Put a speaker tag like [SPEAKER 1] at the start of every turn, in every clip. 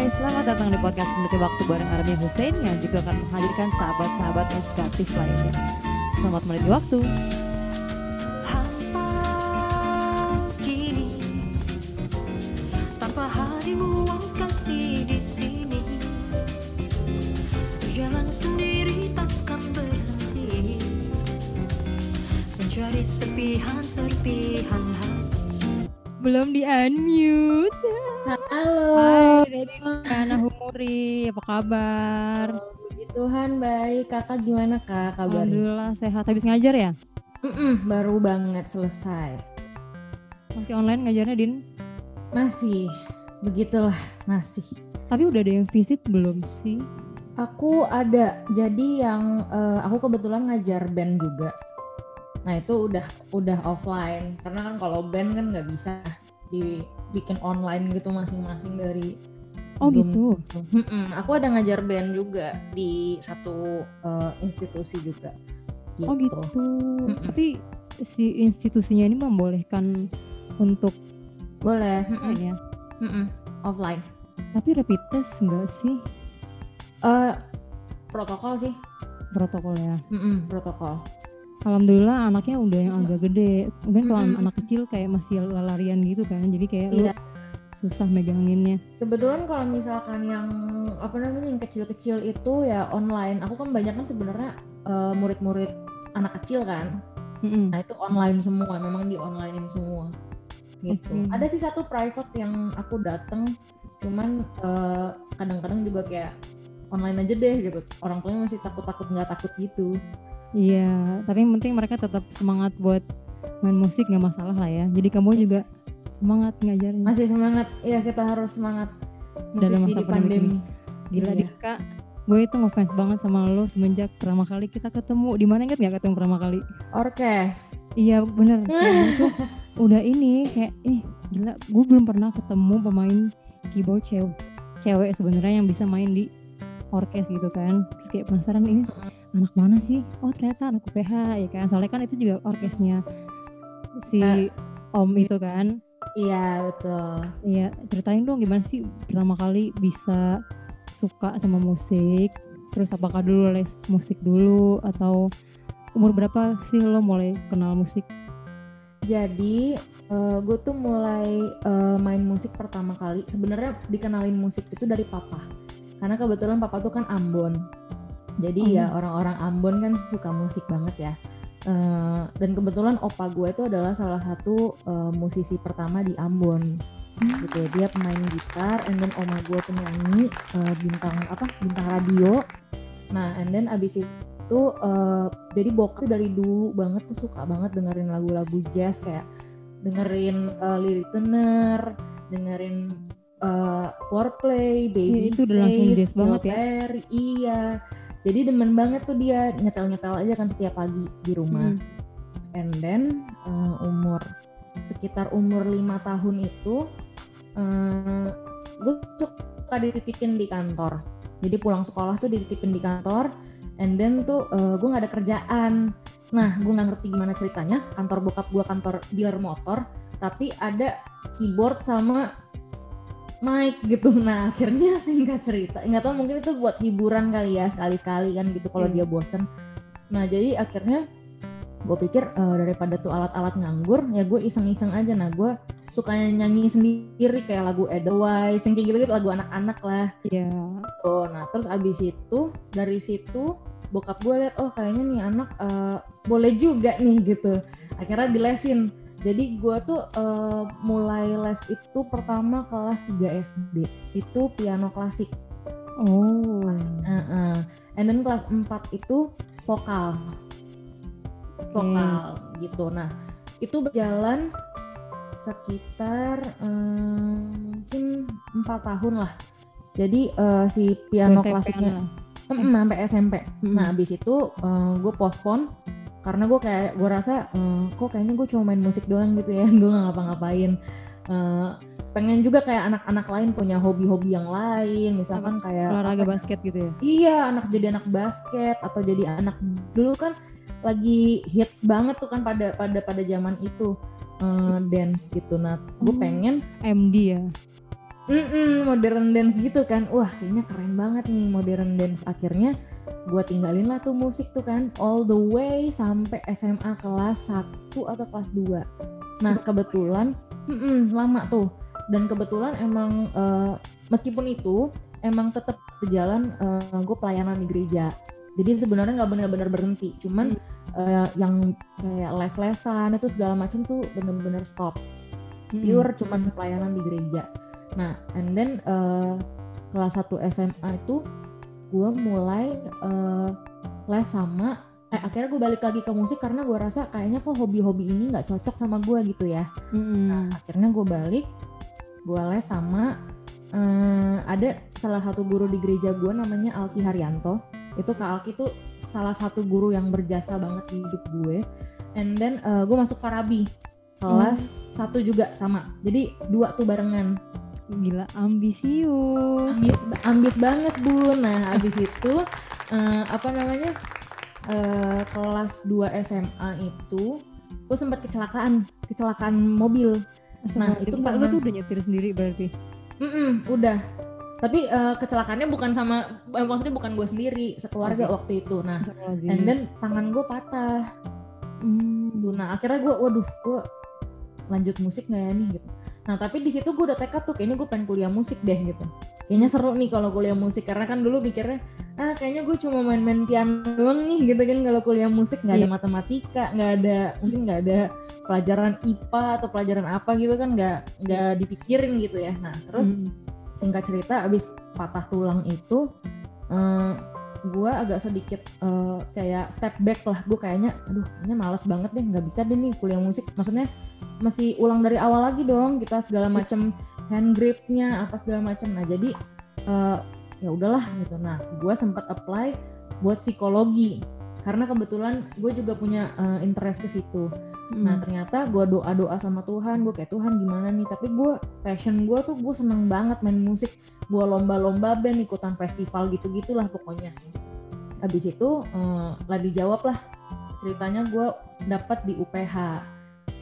[SPEAKER 1] Hai, selamat datang di podcast Meniti Waktu bareng Army Hussein yang juga akan menghadirkan sahabat-sahabat inspiratif lainnya. Selamat meniti waktu.
[SPEAKER 2] Hampa kini tanpa
[SPEAKER 1] Kabar?
[SPEAKER 3] Puji Tuhan baik. Kakak gimana kak kabarnya?
[SPEAKER 1] Alhamdulillah sehat. Habis ngajar ya?
[SPEAKER 3] Mm-mm, baru banget selesai.
[SPEAKER 1] Masih online ngajarnya, Din?
[SPEAKER 3] Masih. Begitulah masih.
[SPEAKER 1] Tapi udah ada yang visit belum sih?
[SPEAKER 3] Aku ada. Jadi yang eh, aku kebetulan ngajar band juga. Nah itu udah udah offline. Karena kan kalau band kan nggak bisa dibikin online gitu masing-masing dari
[SPEAKER 1] Oh
[SPEAKER 3] Zoom
[SPEAKER 1] gitu.
[SPEAKER 3] Mm-mm, Aku ada ngajar band juga di satu eh, institusi juga.
[SPEAKER 1] Oh gitu.
[SPEAKER 3] Mm-mm.
[SPEAKER 1] Tapi si institusinya ini membolehkan untuk
[SPEAKER 3] Boleh. mm-mm.
[SPEAKER 1] online ya?
[SPEAKER 3] Mm-mm, offline.
[SPEAKER 1] Tapi rapid test enggak sih
[SPEAKER 3] eh protokol sih.
[SPEAKER 1] protokol ya?
[SPEAKER 3] Mm-mm, protokol.
[SPEAKER 1] Alhamdulillah anaknya udah yang agak gede. Mungkin kalau
[SPEAKER 3] Mm-mm.
[SPEAKER 1] anak kecil kayak masih larian gitu kan. Jadi kayak lu
[SPEAKER 3] Iya.
[SPEAKER 1] Susah meganginnya.
[SPEAKER 3] Kebetulan kalau misalkan yang apa namanya yang kecil-kecil itu ya online. Aku kan banyak kan sebenarnya eh, murid-murid anak kecil kan.
[SPEAKER 1] Mm-mm.
[SPEAKER 3] Nah itu online semua. Memang di onlinein semua. Gitu.
[SPEAKER 1] Oke.
[SPEAKER 3] Ada sih satu private yang aku dateng. Cuman eh, kadang-kadang juga kayak online aja deh gitu. Orang tuanya masih takut-takut nggak takut gitu.
[SPEAKER 1] Iya, tapi yang penting mereka tetap semangat buat main musik nggak masalah lah ya. Jadi kamu juga semangat ngajarnya.
[SPEAKER 3] Masih semangat. Iya kita harus semangat.
[SPEAKER 1] Dalam masa
[SPEAKER 3] di
[SPEAKER 1] pandemi
[SPEAKER 3] pandemi.
[SPEAKER 1] Gila
[SPEAKER 3] Iya.
[SPEAKER 1] Dika, gue itu ngefans banget sama lo semenjak pertama kali kita ketemu. Di mana inget nggak ketemu pertama kali?
[SPEAKER 3] Orkes.
[SPEAKER 1] Iya bener. Kayak itu udah ini kayak ih gila. Gue belum pernah ketemu pemain keyboard cewek cewek sebenarnya yang bisa main di orkes gitu kan. Terus kayak penasaran ini anak mana sih? Oh ternyata anak UPH ya kan. Soalnya kan itu juga orkesnya si
[SPEAKER 3] Eh,
[SPEAKER 1] Om itu kan.
[SPEAKER 3] Iya betul.
[SPEAKER 1] Iya, ceritain dong gimana sih pertama kali bisa suka sama musik? Terus apakah dulu les musik dulu atau umur berapa sih lo mulai kenal musik?
[SPEAKER 3] Jadi gue tuh mulai eh, main musik pertama kali. Sebenarnya dikenalin musik itu dari papa. Karena kebetulan papa tuh kan Ambon. Jadi
[SPEAKER 1] Oh.
[SPEAKER 3] ya orang-orang Ambon kan suka musik banget ya. Eh, dan kebetulan opa gue itu adalah salah satu eh, musisi pertama di Ambon. Gitu. Dia pemain gitar, and then oma gue penyanyi eh, bintang apa? Bintang radio. Nah, and then abis itu eh, jadi bokap tuh dari dulu banget tuh suka banget dengerin lagu-lagu jazz kayak dengerin uh, Lily Turner, dengerin uh, Foreplay, Baby
[SPEAKER 1] itu udah langsung jazz banget ya.
[SPEAKER 3] Iya. Jadi demen banget tuh dia nyetel-nyetel aja kan setiap pagi di rumah.
[SPEAKER 1] Hmm.
[SPEAKER 3] And then uh, umur sekitar umur lima tahun itu uh, gue suka dititipin di kantor. Jadi pulang sekolah tuh dititipin di kantor. And then tuh uh, gue nggak ada kerjaan. Nah gue nggak ngerti gimana ceritanya. Kantor bokap gue kantor dealer motor. Tapi ada keyboard sama mic gitu. Nah akhirnya singkat cerita. Nggak tahu mungkin itu buat hiburan kali ya sekali-sekali kan gitu kalau
[SPEAKER 1] Iya.
[SPEAKER 3] dia bosen. Nah jadi akhirnya gue pikir eh, daripada tuh alat-alat nganggur ya gue iseng-iseng aja nah gue suka nyanyi sendiri kayak lagu Edelweiss yang kayak gitu-gitu lagu anak-anak lah
[SPEAKER 1] Iya.
[SPEAKER 3] Oh, nah terus abis itu dari situ bokap gue liat oh kayaknya nih anak eh, boleh juga nih gitu. Akhirnya dilesin. Jadi gue tuh eh, mulai les itu pertama kelas 3 SD. Itu piano klasik.
[SPEAKER 1] Oh.
[SPEAKER 3] Heeh. And then kelas 4 itu vokal. Vokal gitu. Nah, itu berjalan sekitar eh, mungkin empat tahun lah. Jadi eh, si piano
[SPEAKER 1] SMP-an
[SPEAKER 3] klasiknya sampai SMP. Nah, abis itu gue postpone karena gue kayak gue rasa eh, kok kayaknya gue cuma main musik doang gitu ya, gue nggak ngapa-ngapain. Eh, pengen juga kayak anak-anak lain punya hobi-hobi yang lain, misalkan kayak
[SPEAKER 1] olahraga basket gitu ya.
[SPEAKER 3] Iya, anak jadi anak basket atau jadi anak dulu kan lagi hits banget tuh kan pada pada pada zaman itu eh, dance gitu. Nah, gue
[SPEAKER 1] Hmm.
[SPEAKER 3] pengen
[SPEAKER 1] MD ya.
[SPEAKER 3] Mm-mm, modern dance gitu kan wah kayaknya keren banget nih modern dance akhirnya gue tinggalin lah tuh musik tuh kan all the way sampai SMA kelas 1 atau kelas 2 nah kebetulan mm-mm, lama tuh. Dan kebetulan emang eh, meskipun itu emang tetap berjalan gue pelayanan di gereja. Jadi sebenarnya nggak benar-benar berhenti cuman eh, yang kayak les-lesan itu segala macam tuh benar-benar stop.
[SPEAKER 1] Mm-mm.
[SPEAKER 3] pure cuman pelayanan di gereja. Nah, and then eh, kelas 1 SMA itu gue mulai eh, les sama eh akhirnya gue balik lagi ke musik karena gue rasa kayaknya kok hobi-hobi ini nggak cocok sama gue gitu ya.
[SPEAKER 1] Mm-mm.
[SPEAKER 3] Nah, akhirnya gue balik gue les sama eh, ada salah satu guru di gereja gue namanya Alki Haryanto. Itu Kak Alki tuh salah satu guru yang berjasa banget di hidup gue. And then gue masuk Farabi kelas satu juga sama. Jadi dua tuh barengan.
[SPEAKER 1] Gila ambisius.
[SPEAKER 3] ambis ambis banget bun nah habis itu eh, apa namanya eh, kelas 2 SMA itu gue sempat kecelakaan kecelakaan mobil Nah,
[SPEAKER 1] Astagfirullah,
[SPEAKER 3] itu
[SPEAKER 1] lu
[SPEAKER 3] karena-
[SPEAKER 1] tuh udah nyetir sendiri berarti.
[SPEAKER 3] Mm-mm, udah tapi eh, kecelakaannya bukan sama eh, maksudnya bukan gue sendiri sekeluarga
[SPEAKER 1] Oke.
[SPEAKER 3] waktu itu nah and then tangan gue patah
[SPEAKER 1] Hmm.
[SPEAKER 3] Tuh, nah akhirnya gue waduh gue lanjut musik nggak ya nih gitu nah tapi di situ gue udah tekad tuh kayaknya gue pengen kuliah musik deh gitu kayaknya seru nih kalau kuliah musik karena kan dulu mikirnya ah kayaknya gue cuma main-main piano doang nih gitu kan kalau kuliah musik nggak ada
[SPEAKER 1] Iya.
[SPEAKER 3] matematika nggak ada mungkin nggak ada pelajaran IPA atau pelajaran apa gitu kan nggak nggak dipikirin gitu ya nah terus
[SPEAKER 1] Mm.
[SPEAKER 3] singkat cerita abis patah tulang itu eh gue agak sedikit eh, kayak step back lah. Gue kayaknya aduh kayaknya males banget deh nggak bisa deh nih kuliah musik. Maksudnya masih ulang dari awal lagi dong kita segala macam hand gripnya apa segala macam nah jadi eh, ya udahlah gitu. Nah gue sempat apply buat psikologi karena kebetulan gue juga punya eh, interest ke situ Nah
[SPEAKER 1] Mm.
[SPEAKER 3] ternyata gue doa doa sama Tuhan, gue kayak Tuhan gimana nih? Tapi gue passion gue tuh gue seneng banget main musik. Gue lomba-lomba band, ikutan festival gitu gitulah pokoknya. Habis itu eh, lah dijawab lah ceritanya gue dapat di UPH.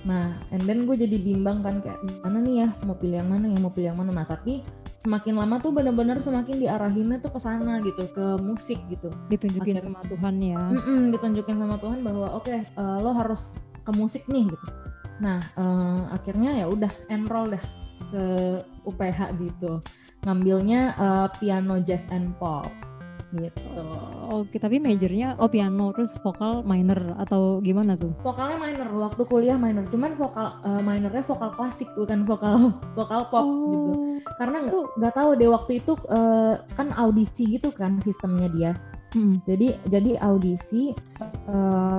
[SPEAKER 3] Nah, and then gue jadi bimbang kan kayak gimana nih ya mau pilih yang mana ya mau pilih yang mana. Nah tapi semakin lama tuh bener-bener semakin diarahinnya tuh ke sana gitu ke musik gitu.
[SPEAKER 1] Ditunjukin
[SPEAKER 3] Akhirnya-
[SPEAKER 1] sama Tuhan ya.
[SPEAKER 3] Mm-mm, ditunjukin sama Tuhan bahwa oke eh, lo harus ke musik nih gitu. Nah eh, akhirnya ya udah enroll dah ke UPH gitu. Ngambilnya eh, piano jazz and pop gitu.
[SPEAKER 1] Oke, tapi majornya oh piano terus vokal minor atau gimana tuh?
[SPEAKER 3] Vokalnya minor waktu kuliah minor, cuman vokal eh, minornya vokal klasik bukan vokal vokal pop gitu. Karena nggak nggak tahu deh waktu itu eh, kan audisi gitu kan sistemnya dia.
[SPEAKER 1] Mm.
[SPEAKER 3] jadi jadi audisi eh,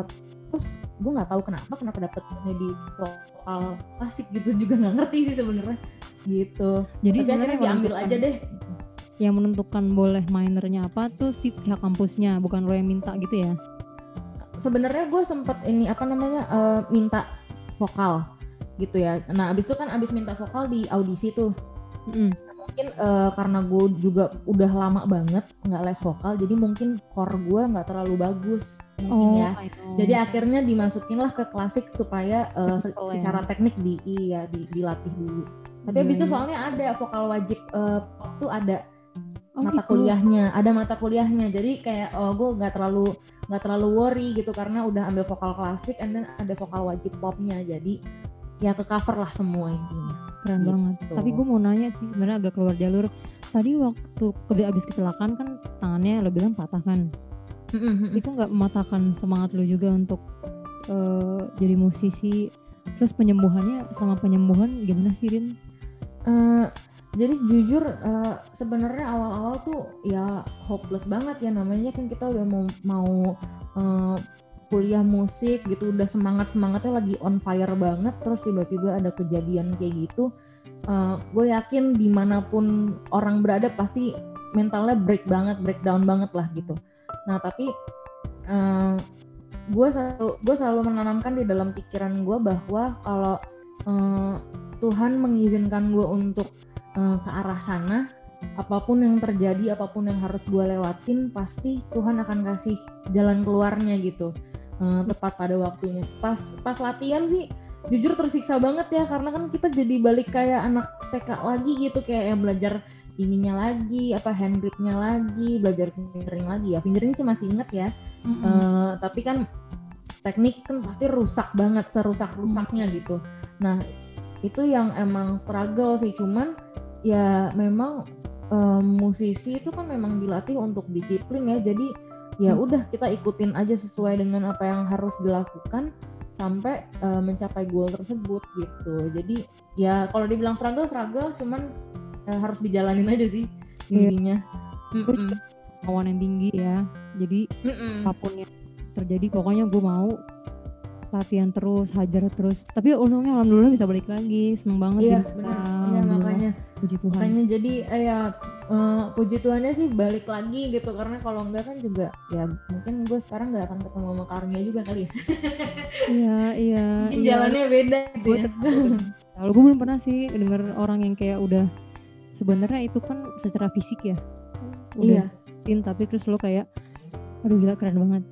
[SPEAKER 3] terus gue nggak tahu kenapa kenapa dapetnya di vokal klasik gitu juga nggak ngerti sih sebenarnya gitu
[SPEAKER 1] Jadi
[SPEAKER 3] tapi akhirnya diambil aja
[SPEAKER 1] menentukan-
[SPEAKER 3] deh
[SPEAKER 1] Yang menentukan boleh minornya apa tuh si pihak kampusnya, bukan lo yang minta gitu ya?
[SPEAKER 3] sebenarnya gue sempet ini apa namanya eh, minta vokal gitu ya nah abis itu kan abis minta vokal di audisi tuh
[SPEAKER 1] Mm.
[SPEAKER 3] mungkin eh, karena gue juga udah lama banget nggak les vokal jadi mungkin core gue nggak terlalu bagus mungkin ya
[SPEAKER 1] I know.
[SPEAKER 3] Jadi akhirnya dimasukin lah ke klasik supaya uh, se-
[SPEAKER 1] ya.
[SPEAKER 3] secara teknik di iya di, dilatih dulu. Tapi
[SPEAKER 1] Iya,
[SPEAKER 3] habis itu
[SPEAKER 1] iya.
[SPEAKER 3] soalnya ada vokal wajib uh, pop tuh ada
[SPEAKER 1] Oh,
[SPEAKER 3] mata
[SPEAKER 1] gitu.
[SPEAKER 3] kuliahnya, ada mata kuliahnya. Jadi kayak oh gue nggak terlalu nggak terlalu worry gitu karena udah ambil vokal klasik and then ada vokal wajib popnya. Jadi ya ke cover lah semua intinya.
[SPEAKER 1] keren
[SPEAKER 3] Gitu.
[SPEAKER 1] banget. Tapi gue mau nanya sih sebenarnya agak keluar jalur. Tadi waktu ke- abis kecelakaan kan tangannya lo bilang patah kan?
[SPEAKER 3] Mm-mm.
[SPEAKER 1] Itu nggak mematahkan semangat lo juga untuk eh, jadi musisi? Terus penyembuhannya sama penyembuhan gimana sih Rin?
[SPEAKER 3] Eh, jadi jujur eh, sebenarnya awal-awal tuh ya hopeless banget ya. Namanya kan kita udah mau mau eh, kuliah musik gitu udah semangat semangatnya lagi on fire banget terus tiba-tiba ada kejadian kayak gitu gue yakin di mana pun orang berada pasti mentalnya break banget breakdown banget lah gitu. Nah tapi gue selalu gue selalu menanamkan di dalam pikiran gue bahwa kalau eh, Tuhan mengizinkan gue untuk eh, ke arah sana apa pun yang terjadi apa pun yang harus gue lewatin pasti Tuhan akan kasih jalan keluarnya gitu. Eh, tepat pada waktunya. Pas pas latihan sih jujur tersiksa banget ya karena kan kita jadi balik kayak anak TK lagi gitu kayak yang belajar ininya lagi apa hand gripnya lagi belajar fingering lagi. Ya fingering sih masih inget ya.
[SPEAKER 1] Mm-mm.
[SPEAKER 3] Eh, tapi kan teknik kan pasti rusak banget serusak rusaknya gitu. Nah itu yang emang struggle sih cuman ya memang em, musisi itu kan memang dilatih untuk disiplin ya jadi ya
[SPEAKER 1] Hmm.
[SPEAKER 3] udah kita ikutin aja sesuai dengan apa yang harus dilakukan sampai eh, mencapai goal tersebut gitu jadi ya kalau dibilang struggle struggle cuman eh, harus dijalanin aja sih
[SPEAKER 1] Iya.
[SPEAKER 3] intinya
[SPEAKER 1] kemauan yang tinggi ya jadi
[SPEAKER 3] Mm-mm.
[SPEAKER 1] apa pun yang terjadi pokoknya gue mau latihan terus hajar terus. Tapi untungnya alhamdulillah bisa balik lagi. Seneng banget
[SPEAKER 3] iya benar. Iya makanya.
[SPEAKER 1] Puji Tuhan.
[SPEAKER 3] Makanya jadi eh, ya eh, puji Tuhannya sih balik lagi gitu. Karena kalau enggak kan juga ya mungkin gue sekarang nggak akan ketemu sama Karnia juga kali ya.
[SPEAKER 1] Iya iya
[SPEAKER 3] mungkin
[SPEAKER 1] iya.
[SPEAKER 3] jalannya beda gitu ya.
[SPEAKER 1] kalau gue belum pernah sih denger orang yang kayak udah sebenarnya itu kan secara fisik ya.
[SPEAKER 3] Iya.
[SPEAKER 1] Udah rutin, tapi terus lo kayak aduh gila keren banget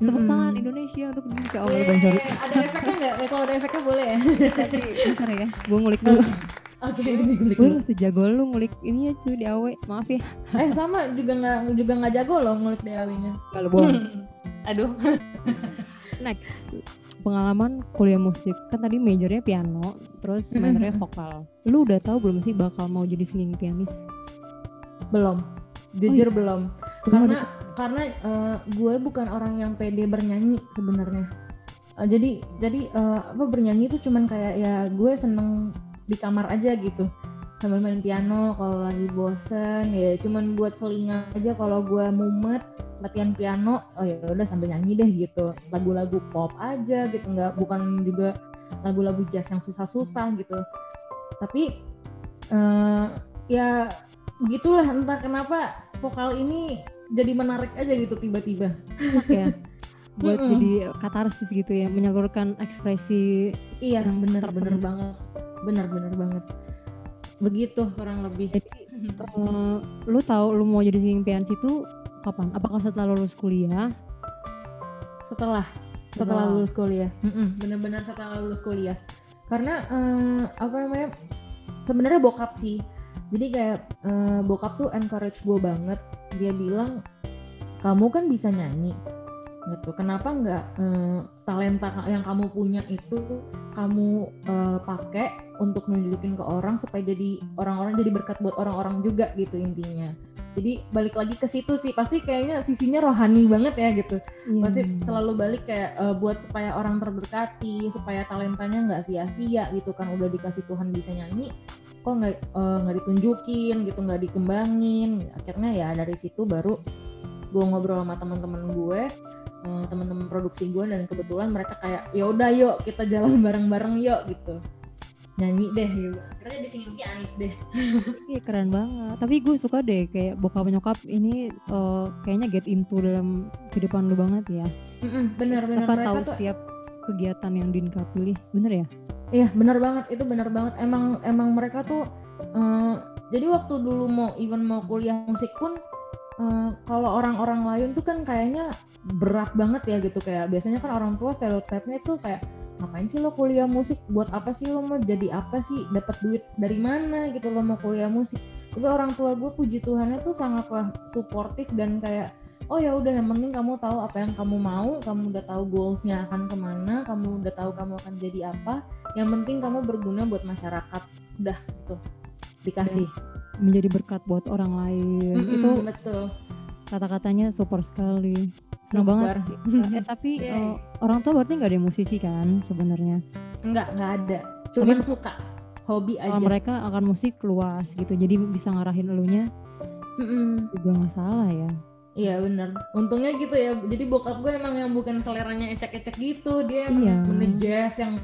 [SPEAKER 1] tepuk tangan Indonesia untuk Dinka oh bang sorry
[SPEAKER 3] ada efeknya nggak? Eh, kalau ada efeknya boleh ya?
[SPEAKER 1] bentar ya gue ngulik dulu
[SPEAKER 3] Oke, ini kulik
[SPEAKER 1] gue sejago lu ngulik ini ya cuy di awe maaf ya
[SPEAKER 3] Eh sama juga nggak juga nggak jago loh ngulik DAW-nya.
[SPEAKER 1] kalau bohong
[SPEAKER 3] Aduh.
[SPEAKER 1] next pengalaman kuliah musik kan tadi majornya piano terus
[SPEAKER 3] Mm-mm.
[SPEAKER 1] minornya vokal lu udah tahu belum sih bakal mau jadi singing pianis
[SPEAKER 3] Belum. Jujur
[SPEAKER 1] Oh,
[SPEAKER 3] belum. Karena karena eh, gue bukan orang yang pede bernyanyi sebenarnya. Eh, jadi jadi eh, apa bernyanyi itu cuman kayak ya gue seneng di kamar aja gitu. Sambil main piano kalau lagi bosen ya cuman buat selingan aja kalau gue mumet latihan piano oh ya udah sambil nyanyi deh gitu. Lagu-lagu pop aja gitu nggak bukan juga lagu-lagu jazz yang susah-susah gitu. Tapi eh, ya gitulah entah kenapa vokal ini jadi menarik aja gitu tiba-tiba.
[SPEAKER 1] Enak ya. Buat
[SPEAKER 3] Mm-mm.
[SPEAKER 1] jadi katarsis gitu ya menyalurkan ekspresi
[SPEAKER 3] iya
[SPEAKER 1] Yang
[SPEAKER 3] bener bener banget. Bener bener banget. Begitu kurang lebih.
[SPEAKER 1] Jadi eh, lu tahu lu mau jadi singing pianis itu kapan? Apakah setelah lulus kuliah?
[SPEAKER 3] Setelah setelah. lulus kuliah. Mm-mm, bener-bener setelah lulus kuliah. Karena eh, apa namanya sebenarnya bokap sih jadi kayak eh, bokap tuh encourage gue banget. Dia bilang kamu kan bisa nyanyi gitu. Kenapa nggak eh, talenta yang kamu punya itu kamu eh, pakai untuk nunjukin ke orang supaya jadi orang-orang jadi berkat buat orang-orang juga gitu intinya. Jadi balik lagi ke situ sih. Pasti kayaknya sisinya rohani banget ya gitu.
[SPEAKER 1] Iya.
[SPEAKER 3] pasti selalu balik kayak eh, buat supaya orang terberkati supaya talentanya nggak sia-sia gitu kan. Udah dikasih Tuhan bisa nyanyi kok nggak nggak ditunjukin gitu nggak dikembangin akhirnya ya dari situ baru gue ngobrol sama teman-teman gue eh, teman-teman produksi gue dan kebetulan mereka kayak ya udah yuk kita jalan bareng-bareng yuk gitu nyanyi deh gitu akhirnya jadi singing pianis deh
[SPEAKER 1] Iya keren banget. Tapi gue suka deh kayak bokap nyokap ini eh, kayaknya get into dalam kehidupan lu banget ya.
[SPEAKER 3] Mm-mm, bener-bener
[SPEAKER 1] Apa
[SPEAKER 3] mereka
[SPEAKER 1] tahu
[SPEAKER 3] tuh
[SPEAKER 1] setiap kegiatan yang Dinka pilih, bener ya?
[SPEAKER 3] Iya benar banget itu benar banget. Emang emang mereka tuh eh, jadi waktu dulu mau even mau kuliah musik pun eh, kalau orang-orang lain tuh kan kayaknya berat banget ya gitu. Kayak biasanya kan orang tua stereotipnya tuh kayak ngapain sih lo kuliah musik? Buat apa sih lo mau jadi apa sih? Dapat duit dari mana gitu lo mau kuliah musik? Tapi orang tua gue puji Tuhannya tuh sangatlah suportif dan kayak oh ya udah yang penting kamu tahu apa yang kamu mau kamu udah tahu goalsnya akan ke mana kamu udah tahu kamu akan jadi apa yang penting kamu berguna buat masyarakat udah gitu dikasih
[SPEAKER 1] Menjadi berkat buat orang lain.
[SPEAKER 3] Mm-mm,
[SPEAKER 1] Itu
[SPEAKER 3] betul
[SPEAKER 1] kata-katanya super sekali. Seneng banget. Eh, tapi
[SPEAKER 3] Yeay.
[SPEAKER 1] eh, orang tua berarti nggak ada musisi kan sebenarnya.
[SPEAKER 3] enggak enggak ada cuman suka hobi
[SPEAKER 1] Kalau
[SPEAKER 3] aja
[SPEAKER 1] mereka akan musik luas gitu, jadi bisa ngarahin elunya
[SPEAKER 3] Mm-mm.
[SPEAKER 1] juga nggak salah ya.
[SPEAKER 3] Iya bener. Untungnya gitu ya jadi bokap gue emang yang bukan seleranya ecek-ecek gitu. Dia emang
[SPEAKER 1] Iya.
[SPEAKER 3] yang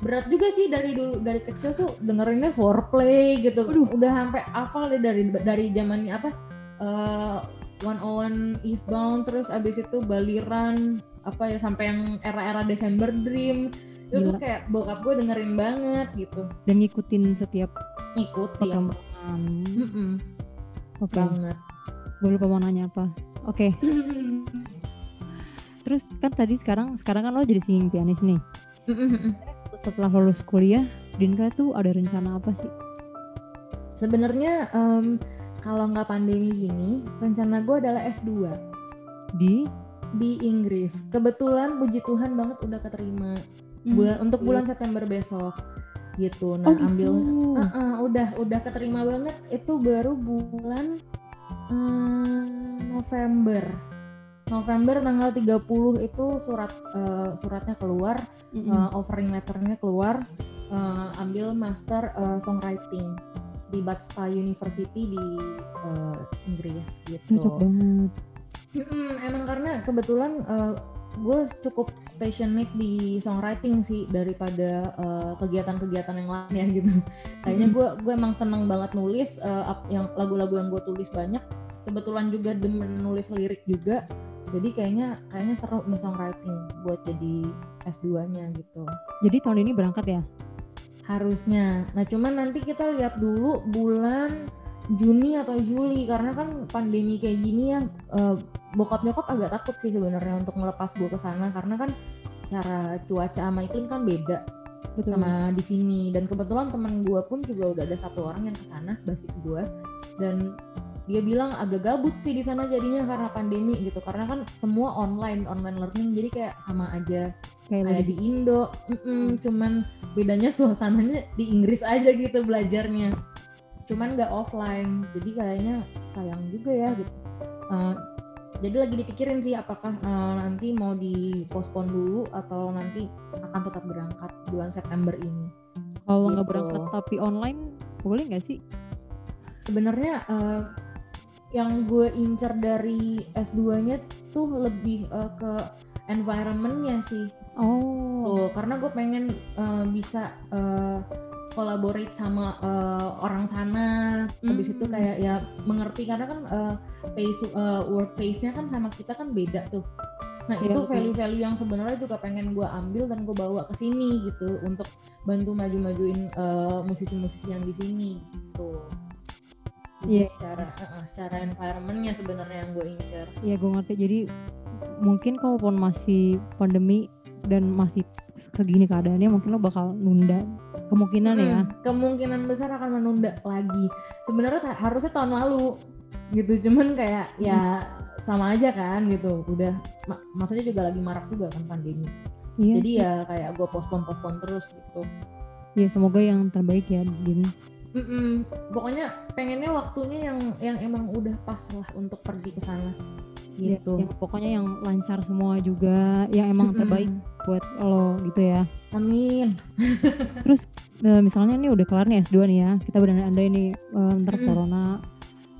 [SPEAKER 3] berat juga sih dari dulu dari kecil tuh dengerinnya foreplay gitu. Udah sampai hafal deh dari dari zamannya apa eh 101 Eastbound terus abis itu Baliran apa ya sampai yang era-era December Dream. Itu tuh kayak bokap gue dengerin banget gitu.
[SPEAKER 1] Dan ngikutin setiap
[SPEAKER 3] ngikutin.
[SPEAKER 1] perkembangan.
[SPEAKER 3] Mm-mm,
[SPEAKER 1] Oke,
[SPEAKER 3] banget.
[SPEAKER 1] Gue lupa mau nanya apa. Oke, terus kan tadi sekarang sekarang kan lo jadi singing pianis nih. Setelah lulus kuliah, Dinka tuh ada rencana apa sih?
[SPEAKER 3] Sebenarnya em, kalau nggak pandemi gini, rencana gue adalah S2
[SPEAKER 1] Di
[SPEAKER 3] di Inggris. Kebetulan puji Tuhan banget udah keterima bulan untuk bulan September besok gitu. Nah,
[SPEAKER 1] Oh, gitu.
[SPEAKER 3] ambil Heeh, udah udah keterima banget itu baru bulan eh, November. November tanggal 30 itu surat eh, suratnya keluar,
[SPEAKER 1] Mm-mm.
[SPEAKER 3] eh, offering letternya keluar, eh, ambil master eh, songwriting di Bath Spa University di eh, Inggris gitu.
[SPEAKER 1] cocok banget.
[SPEAKER 3] Mm-mm, emang karena kebetulan gue cukup passionate di songwriting sih daripada eh, kegiatan-kegiatan yang lain ya gitu. Kayaknya gue gue emang seneng banget nulis ap- yang lagu-lagu yang gue tulis banyak. Kebetulan juga demen nulis lirik juga. Jadi kayaknya kayaknya seru nih songwriting buat jadi S2-nya gitu.
[SPEAKER 1] Jadi tahun ini berangkat ya?
[SPEAKER 3] Harusnya. Nah, cuman nanti kita lihat dulu bulan Juni atau Juli karena kan pandemi kayak gini ya eh, bokap nyokap agak takut sih sebenarnya untuk melepas gue ke sana karena kan cara cuaca sama iklim kan beda
[SPEAKER 1] Betul.
[SPEAKER 3] sama di sini. Dan kebetulan teman gue pun juga udah ada satu orang yang ke sana basis gue dan dia bilang agak gabut sih di sana jadinya karena pandemi gitu karena kan semua online online learning jadi kayak sama aja.
[SPEAKER 1] Kayak
[SPEAKER 3] kayak
[SPEAKER 1] lagi
[SPEAKER 3] di Indo mm-mm, cuman bedanya suasananya di Inggris aja gitu belajarnya cuman nggak offline. Jadi kayaknya sayang juga ya gitu. Eh, jadi lagi dipikirin sih apakah eh, nanti mau dipospon dulu atau nanti akan tetap berangkat bulan September ini.
[SPEAKER 1] Kalau nggak
[SPEAKER 3] gitu.
[SPEAKER 1] berangkat tapi online boleh nggak sih?
[SPEAKER 3] sebenarnya eh, yang gue incer dari S2-nya tuh lebih eh, ke environment-nya sih.
[SPEAKER 1] Oh,
[SPEAKER 3] Tuh, karena gue pengen eh, bisa eh, collaborate sama eh, orang sana. Habis itu
[SPEAKER 1] Hmm.
[SPEAKER 3] kayak ya mengerti karena kan eh, pace eh, work pace-nya kan sama kita kan beda tuh. Nah,
[SPEAKER 1] Iya,
[SPEAKER 3] itu value-value yang sebenarnya juga pengen gue ambil dan gue bawa ke sini gitu untuk bantu maju-majuin eh, musisi-musisi yang di sini gitu. Jadi
[SPEAKER 1] Iya.
[SPEAKER 3] secara eh, eh, secara environment-nya sebenarnya yang gue incer.
[SPEAKER 1] Iya gue ngerti. Jadi mungkin kalaupun masih pandemi dan masih segini keadaannya mungkin lo bakal nunda kemungkinan ya.
[SPEAKER 3] Mm, kemungkinan besar akan menunda lagi. Sebenarnya harusnya tahun lalu gitu, cuman kayak ya sama aja kan gitu. Udah, ma- maksudnya juga lagi marak juga kan pandemi.
[SPEAKER 1] Iya.
[SPEAKER 3] Jadi ya kayak gue pospon pospon terus gitu.
[SPEAKER 1] ya semoga yang terbaik ya Din.
[SPEAKER 3] Mm-mm. Pokoknya pengennya waktunya yang yang emang udah pas lah untuk pergi ke sana
[SPEAKER 1] Ya,
[SPEAKER 3] gitu.
[SPEAKER 1] yang pokoknya yang lancar semua juga, yang emang terbaik buat lo gitu ya.
[SPEAKER 3] Amin.
[SPEAKER 1] Eh, misalnya nih udah kelar nih S2 nih ya, kita berandai-andai nih eh, ntar
[SPEAKER 3] Mm-mm.
[SPEAKER 1] corona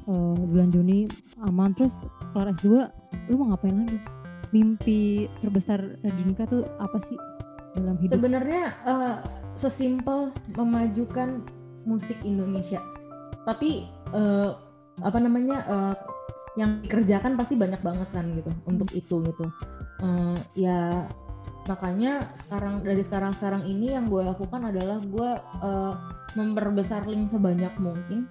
[SPEAKER 1] eh, bulan Juni aman terus kelar S2 lu mau ngapain lagi? Mimpi terbesar Dinka tuh apa sih dalam hidup?
[SPEAKER 3] Sebenarnya eh, sesimpel memajukan musik Indonesia. Tapi eh, apa namanya eh, yang dikerjakan pasti banyak banget kan gitu untuk itu gitu. Eh, ya makanya sekarang dari sekarang sekarang ini yang gue lakukan adalah gue eh, memperbesar link sebanyak mungkin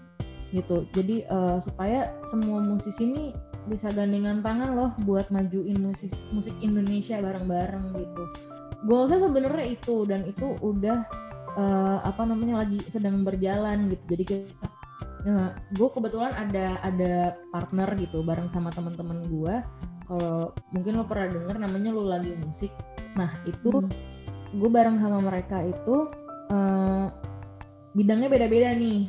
[SPEAKER 3] gitu. Jadi eh, supaya semua musisi ini bisa gandengan tangan loh buat majuin musik musik Indonesia bareng-bareng gitu. Goalsnya sebenarnya itu dan itu udah eh, apa namanya lagi sedang berjalan gitu. Jadi kita gue kebetulan ada ada partner gitu bareng sama teman-teman gue kalau mungkin lo pernah denger namanya lo lagi musik. Nah itu
[SPEAKER 1] Hmm.
[SPEAKER 3] gue bareng sama mereka itu eh, bidangnya beda-beda nih.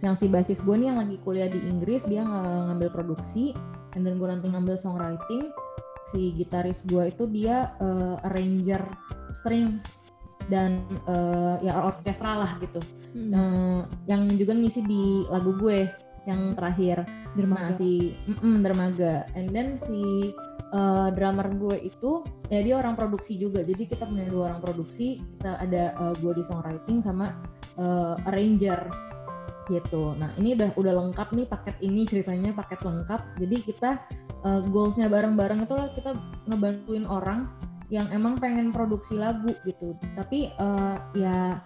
[SPEAKER 3] Yang si basis gue nih yang lagi kuliah di Inggris dia ng- ngambil produksi and then gue nanti ngambil songwriting. Si gitaris gue itu dia eh, arranger strings dan eh, ya orkestra lah gitu.
[SPEAKER 1] Hmm.
[SPEAKER 3] Eh, yang juga ngisi di lagu gue yang terakhir
[SPEAKER 1] Dermaga.
[SPEAKER 3] Nah si mm-mm, dermaga, and then si uh, drummer gue itu ya dia orang produksi juga. Jadi kita punya dua orang produksi. Kita ada uh, gue di songwriting sama uh, arranger gitu. Nah ini udah udah lengkap nih paket ini ceritanya paket lengkap. Jadi kita uh, goalsnya bareng-bareng itu lah kita ngebantuin orang yang emang pengen produksi lagu gitu. Tapi uh, ya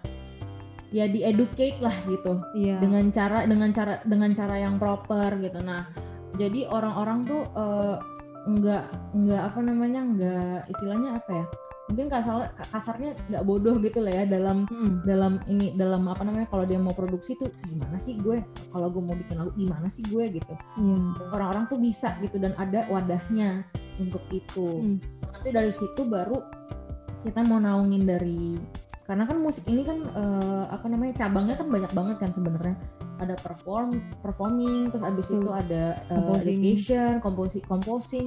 [SPEAKER 3] ya di educate lah gitu
[SPEAKER 1] Iya.
[SPEAKER 3] dengan cara dengan cara dengan cara yang proper gitu nah jadi orang-orang tuh eh, nggak nggak apa namanya nggak istilahnya apa ya mungkin kasar kasarnya nggak bodoh gitu lah ya dalam
[SPEAKER 1] Mm.
[SPEAKER 3] dalam ini dalam apa namanya kalau dia mau produksi tuh gimana sih gue kalau gue mau bikin lagu gimana sih gue gitu
[SPEAKER 1] Iya.
[SPEAKER 3] orang-orang tuh bisa gitu dan ada wadahnya untuk itu
[SPEAKER 1] Hmm.
[SPEAKER 3] nanti dari situ baru kita mau naungin dari karena kan musik ini kan eh, apa namanya cabangnya kan banyak banget kan sebenarnya. Ada perform performing terus abis
[SPEAKER 1] Betul.
[SPEAKER 3] itu ada
[SPEAKER 1] Composing.
[SPEAKER 3] education composing composing.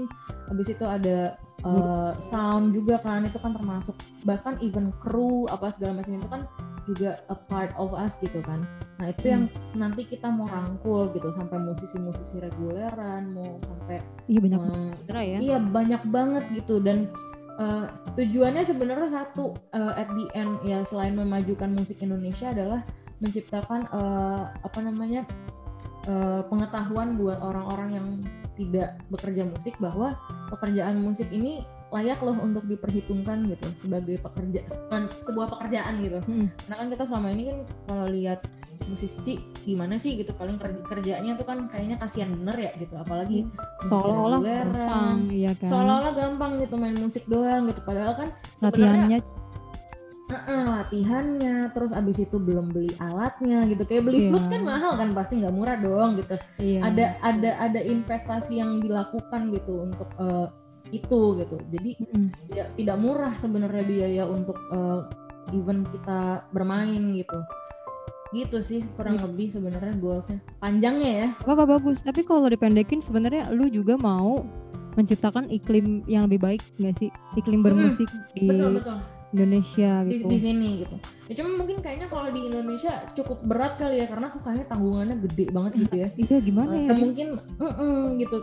[SPEAKER 3] Abis itu ada eh, sound juga kan itu kan termasuk. Bahkan even kru apa segala macam itu kan juga a part of us gitu kan. Nah itu yang nanti kita mau rangkul gitu sampai musisi-musisi reguleran mau sampai
[SPEAKER 1] Iya banyak banget ya.
[SPEAKER 3] Iya banyak banget gitu. Dan uh, tujuannya sebenarnya satu uh, at the end ya selain memajukan musik Indonesia adalah menciptakan uh, apa namanya uh, pengetahuan buat orang-orang yang tidak bekerja musik bahwa pekerjaan musik ini layak loh untuk diperhitungkan gitu sebagai pekerja sebuah pekerjaan gitu.
[SPEAKER 1] Hmm.
[SPEAKER 3] Karena kan kita selama ini kan kalau lihat musisi gimana sih gitu paling kerja kerjanya tuh kan kayaknya kasihan bener ya gitu apalagi musisi
[SPEAKER 1] Seolah-olah gampang, iya kan.
[SPEAKER 3] seolah-olah gampang gitu main musik doang gitu padahal kan sebenarnya
[SPEAKER 1] Latihannya
[SPEAKER 3] eh, latihannya terus abis itu belum beli alatnya gitu kayak beli
[SPEAKER 1] Iya.
[SPEAKER 3] flute kan mahal kan pasti nggak murah dong gitu
[SPEAKER 1] iya.
[SPEAKER 3] ada ada ada investasi yang dilakukan gitu untuk eh, itu gitu. Jadi
[SPEAKER 1] Mm-mm.
[SPEAKER 3] tidak tidak murah sebenarnya biaya untuk eh, event kita bermain gitu. Gitu sih kurang
[SPEAKER 1] Iya.
[SPEAKER 3] lebih sebenarnya goalsnya. Panjangnya ya.
[SPEAKER 1] Apa-apa bagus. Tapi kalau dipendekin sebenarnya lu juga mau menciptakan iklim yang lebih baik nggak sih? Iklim bermusik di
[SPEAKER 3] betul betul
[SPEAKER 1] Indonesia
[SPEAKER 3] di,
[SPEAKER 1] gitu
[SPEAKER 3] di sini gitu. Ya cuma mungkin kayaknya kalau di Indonesia cukup berat kali ya karena aku kayaknya tanggungannya gede banget gitu ya.
[SPEAKER 1] iya gimana
[SPEAKER 3] Eh,
[SPEAKER 1] ya
[SPEAKER 3] mungkin mm-mm, gitu.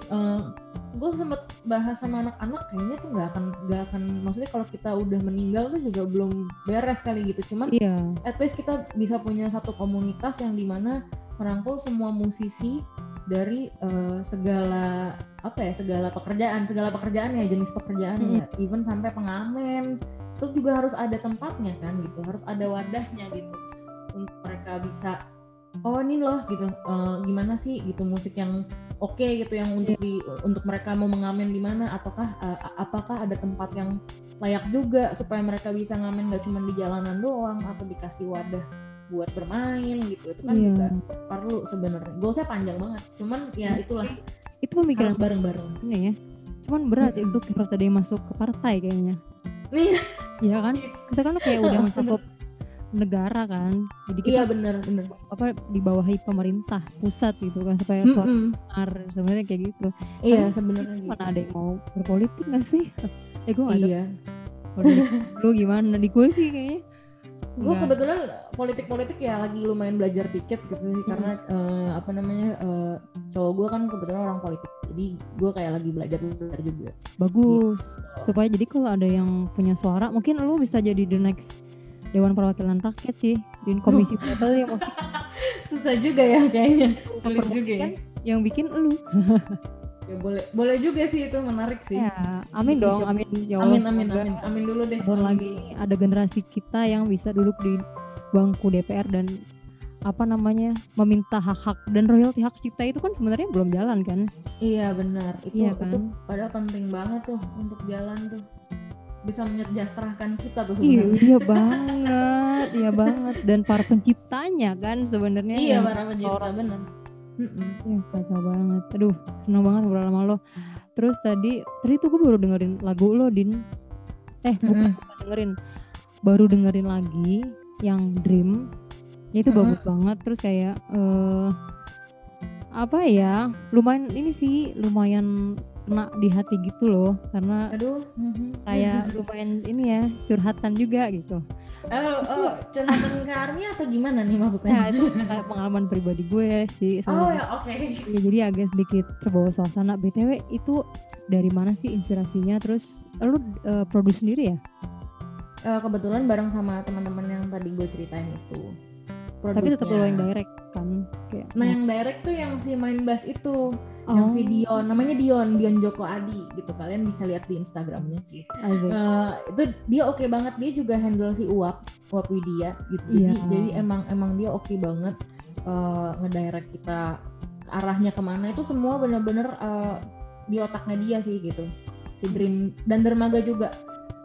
[SPEAKER 3] gue sempet bahas sama anak-anak kayaknya tuh nggak akan nggak akan maksudnya kalau kita udah meninggal tuh juga belum beres kali gitu. Cuman
[SPEAKER 1] iya
[SPEAKER 3] at least kita bisa punya satu komunitas yang di mana merangkul semua musisi dari eh, segala apa ya segala pekerjaan segala pekerjaan ya jenis pekerjaan
[SPEAKER 1] Mm.
[SPEAKER 3] ya even sampai pengamen terus juga harus ada tempatnya kan gitu. Harus ada wadahnya gitu. Untuk mereka bisa oh ini loh gitu. Eh, gimana sih? Gitu musik yang oke gitu yang untuk di untuk mereka mau mengamen di mana ataukah eh, apakah ada tempat yang layak juga supaya mereka bisa ngamen gak cuma di jalanan doang atau dikasih wadah buat bermain gitu. Itu kan
[SPEAKER 1] Iya.
[SPEAKER 3] juga perlu sebenarnya. Goalsnya panjang banget. Cuman ya itulah.
[SPEAKER 1] Itu pemikiran
[SPEAKER 3] harus bareng-bareng.
[SPEAKER 1] ya. Cuman berat ya
[SPEAKER 3] Mm-mm.
[SPEAKER 1] untuk harus ada yang masuk ke partai kayaknya
[SPEAKER 3] nih.
[SPEAKER 1] Iya kan? Kita kan kayak udah mencakup negara kan. Jadi kita
[SPEAKER 3] iya bener bener.
[SPEAKER 1] apa dibawahi pemerintah pusat gitu kan supaya
[SPEAKER 3] Mm-mm.
[SPEAKER 1] suara sebenarnya kayak gitu.
[SPEAKER 3] Iya
[SPEAKER 1] Kan
[SPEAKER 3] sebenarnya gitu.
[SPEAKER 1] mana ada yang mau berpolitik gak sih? Eh gue gak ada.
[SPEAKER 3] Iya.
[SPEAKER 1] Politik lu gimana? Di gue sih kayaknya
[SPEAKER 3] gue kebetulan politik-politik ya lagi lumayan belajar dikit gitu sih karena eh, apa namanya eh, cowok gue kan kebetulan orang politik jadi gue kayak lagi belajar belajar juga.
[SPEAKER 1] Bagus. Supaya jadi kalau ada yang punya suara mungkin lu bisa jadi the next Dewan Perwakilan Rakyat sih di komisi yang musik
[SPEAKER 3] susah juga ya kayaknya sulit juga ya.
[SPEAKER 1] yang bikin lu
[SPEAKER 3] ya boleh boleh juga sih itu menarik sih.
[SPEAKER 1] Ya amin dong amin. Ya Allah,
[SPEAKER 3] amin amin amin. Amin dulu deh.
[SPEAKER 1] Tahun lagi ada generasi kita yang bisa duduk di bangku DPR dan apa namanya meminta hak-hak dan royalti hak cipta itu kan sebenarnya belum jalan kan?
[SPEAKER 3] Iya benar. Itu
[SPEAKER 1] Iya
[SPEAKER 3] itu
[SPEAKER 1] kan?
[SPEAKER 3] padahal penting banget tuh untuk jalan tuh. Bisa menyejahterakan kita tuh
[SPEAKER 1] iya
[SPEAKER 3] sebenarnya.
[SPEAKER 1] iya banget iya banget. Dan para penciptanya kan sebenarnya
[SPEAKER 3] iya para pencipta
[SPEAKER 1] orang-
[SPEAKER 3] benar Mm-mm.
[SPEAKER 1] Ya, kacau banget. Aduh, seneng banget ngobrol sama lo. Terus tadi, tadi tuh gue baru dengerin lagu lo, Din. Eh, bukan,
[SPEAKER 3] Mm-mm.
[SPEAKER 1] bukan dengerin. Baru dengerin lagi yang Dream. Ya, itu
[SPEAKER 3] Mm-mm.
[SPEAKER 1] bagus banget. Terus kayak eh apa ya? Lumayan ini sih, lumayan kena di hati gitu loh. Karena
[SPEAKER 3] aduh mhm.
[SPEAKER 1] kayak lumayan ini ya, curhatan juga gitu.
[SPEAKER 3] Oh, oh curhatan ke Army atau gimana nih
[SPEAKER 1] Nah,
[SPEAKER 3] maksudnya
[SPEAKER 1] itu kayak pengalaman pribadi gue sih.
[SPEAKER 3] oh
[SPEAKER 1] sama
[SPEAKER 3] ya oke
[SPEAKER 1] Ya, jadi agak sedikit terbawa suasana. BTW itu dari mana sih inspirasinya? Terus lu eh, produce sendiri ya?
[SPEAKER 3] Eh, kebetulan bareng sama teman-teman yang tadi gue ceritain itu
[SPEAKER 1] Tapi tetap
[SPEAKER 3] Produce-nya.
[SPEAKER 1] yang direct kan? Kayak
[SPEAKER 3] nah yang direct tuh yang si main bass itu
[SPEAKER 1] oh,
[SPEAKER 3] yang si Dion namanya Dion Dion Joko Adi gitu. Kalian bisa lihat di Instagramnya sih. Eh, itu dia oke banget. Dia juga handle si Uap Uap Widya gitu. Jadi
[SPEAKER 1] Iya.
[SPEAKER 3] jadi emang emang dia oke banget eh, ngedirect kita arahnya ke mana. Itu semua bener-bener eh, di otaknya dia sih gitu. Si Dream dan Dermaga juga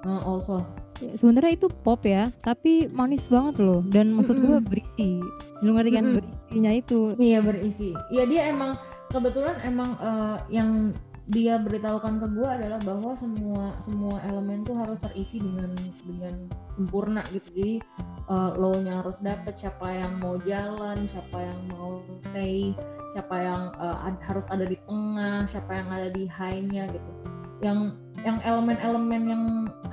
[SPEAKER 3] eh, also
[SPEAKER 1] sebenarnya itu pop ya, tapi manis banget loh. Dan maksud gue
[SPEAKER 3] Mm-mm.
[SPEAKER 1] berisi. Lu ngerti kan berisinya itu.
[SPEAKER 3] Iya berisi. Iya dia emang kebetulan emang eh, yang dia beritahukan ke gue adalah bahwa semua semua elemen tuh harus terisi dengan dengan sempurna gitu. Jadi eh, low-nya harus dapet siapa yang mau jalan, siapa yang mau stay, siapa yang eh, ad- harus ada di tengah, siapa yang ada di high-nya gitu. Yang yang elemen-elemen yang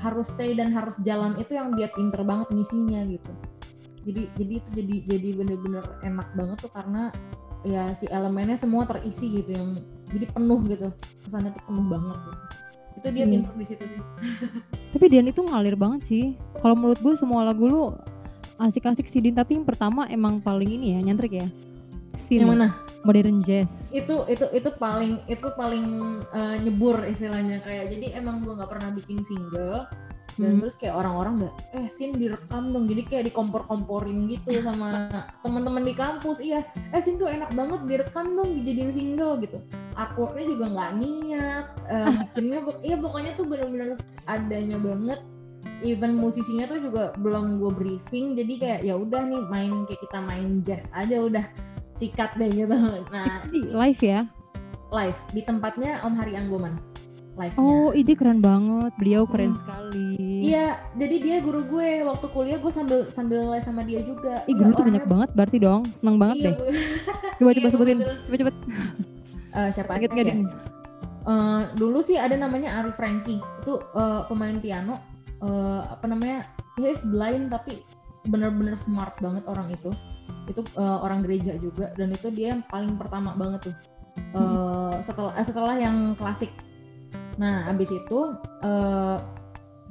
[SPEAKER 3] harus stay dan harus jalan itu yang dia pinter banget ngisinya gitu. Jadi jadi itu jadi jadi bener-bener enak banget tuh karena ya si elemennya semua terisi gitu yang jadi penuh gitu kesannya tuh penuh banget gitu. itu dia pinter di situ sih
[SPEAKER 1] Tapi Dian itu ngalir banget sih. Kalau menurut gue semua lagu lu asik-asik sih Din. Tapi yang pertama emang paling ini ya nyentrik ya. Scene
[SPEAKER 3] yang mana?
[SPEAKER 1] Modern jazz.
[SPEAKER 3] itu itu itu paling itu paling eh, nyebur istilahnya. Kayak jadi emang gua nggak pernah bikin single. Dan
[SPEAKER 1] Hmm.
[SPEAKER 3] terus kayak orang-orang udah eh sin direkam dong. Jadi kayak dikompor-komporin gitu sama teman-teman di kampus. Iya eh sin tuh enak banget direkam dong dijadiin single gitu. Artworknya juga nggak niat eh, bikinnya iya pokoknya tuh bener-bener adanya banget. Even musisinya tuh juga belum gue briefing. Jadi kayak ya udah nih main kayak kita main jazz aja udah sikat deh gitu nah
[SPEAKER 1] Ini live ya.
[SPEAKER 3] live di tempatnya Om Hari Anggoman live
[SPEAKER 1] Oh, ide keren banget. Beliau keren
[SPEAKER 3] Hmm.
[SPEAKER 1] sekali.
[SPEAKER 3] Iya, jadi dia guru gue waktu kuliah gue sambil sambil les sama dia juga.
[SPEAKER 1] Ih,
[SPEAKER 3] Iya,
[SPEAKER 1] guru tuh banyak banget berarti dong. Seneng banget
[SPEAKER 3] iya,
[SPEAKER 1] deh.
[SPEAKER 3] gue-
[SPEAKER 1] Coba
[SPEAKER 3] iya,
[SPEAKER 1] coba sebutin. Coba coba.
[SPEAKER 3] Eh, siapa
[SPEAKER 1] Ingat
[SPEAKER 3] aja ya? Eh, dulu sih ada namanya Ari Franky itu eh, pemain piano eh, apa namanya dia is blind tapi bener-bener smart banget orang itu itu eh, orang gereja juga. Dan itu dia yang paling pertama banget tuh. Eh, setelah eh, setelah yang klasik. Nah abis itu eh,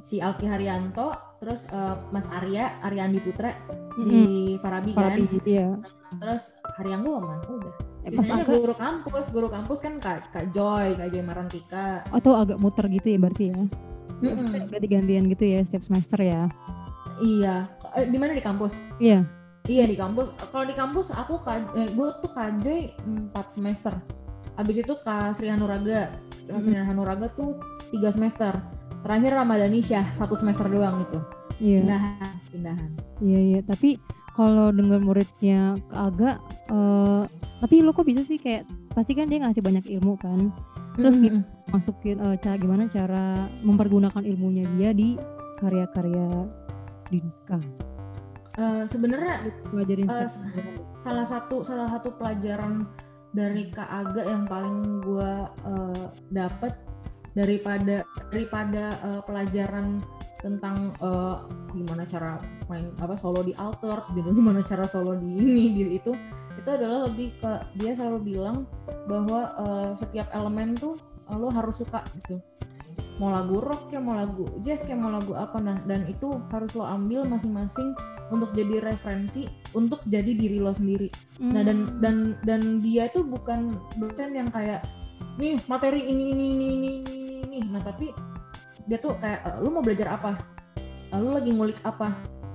[SPEAKER 3] si Alki Haryanto terus eh, Mas Arya Aryandi Putra di Farabi kan.
[SPEAKER 1] Farabi, iya.
[SPEAKER 3] terus hari yang man udah.
[SPEAKER 1] Eh, Mas
[SPEAKER 3] sisanya
[SPEAKER 1] Aga-
[SPEAKER 3] guru kampus guru kampus kan kak, kak Joy kak Joy Marantika.
[SPEAKER 1] Atau agak muter gitu ya berarti ya.
[SPEAKER 3] Mm-mm.
[SPEAKER 1] Ganti-gantian gitu ya setiap semester ya.
[SPEAKER 3] iya. Eh, di mana? Di kampus?
[SPEAKER 1] Iya.
[SPEAKER 3] Iya di kampus kalau di kampus aku kak eh, gue tuh Joy 4 semester habis itu kak Sri Hanuraga kak Sri Hanuraga tuh tiga semester terakhir Ramadanisha satu semester doang itu
[SPEAKER 1] Iya.
[SPEAKER 3] pindahan pindahan
[SPEAKER 1] Iya iya, tapi kalau dengar muridnya ke agak eh tapi lo kok bisa sih kayak pasti kan dia ngasih banyak ilmu kan. Terus
[SPEAKER 3] Mm-mm.
[SPEAKER 1] Masukin eh, cara gimana cara mempergunakan ilmunya dia di karya-karya Dinka.
[SPEAKER 3] Eh, sebenarnya
[SPEAKER 1] Pelajarin
[SPEAKER 3] Eh,
[SPEAKER 1] seks.
[SPEAKER 3] salah satu salah satu pelajaran dari Kak Aga yang paling gue dapat daripada daripada eh, pelajaran tentang eh, gimana cara main apa solo di alter gitu, gimana cara solo di ini di itu itu adalah lebih ke dia selalu bilang bahwa eh, setiap elemen tuh lo harus suka gitu mau lagu rock kayak mau lagu jazz kayak mau lagu apa nah dan itu harus lo ambil masing-masing untuk jadi referensi untuk jadi diri lo sendiri Nah dan
[SPEAKER 1] Hmm.
[SPEAKER 3] dan dan dia tuh bukan dosen yang kayak nih materi ini ini ini ini ini ini, ini. Nah tapi dia tuh kayak "Eh, lu mau belajar apa? Eh, Lu lagi ngulik apa?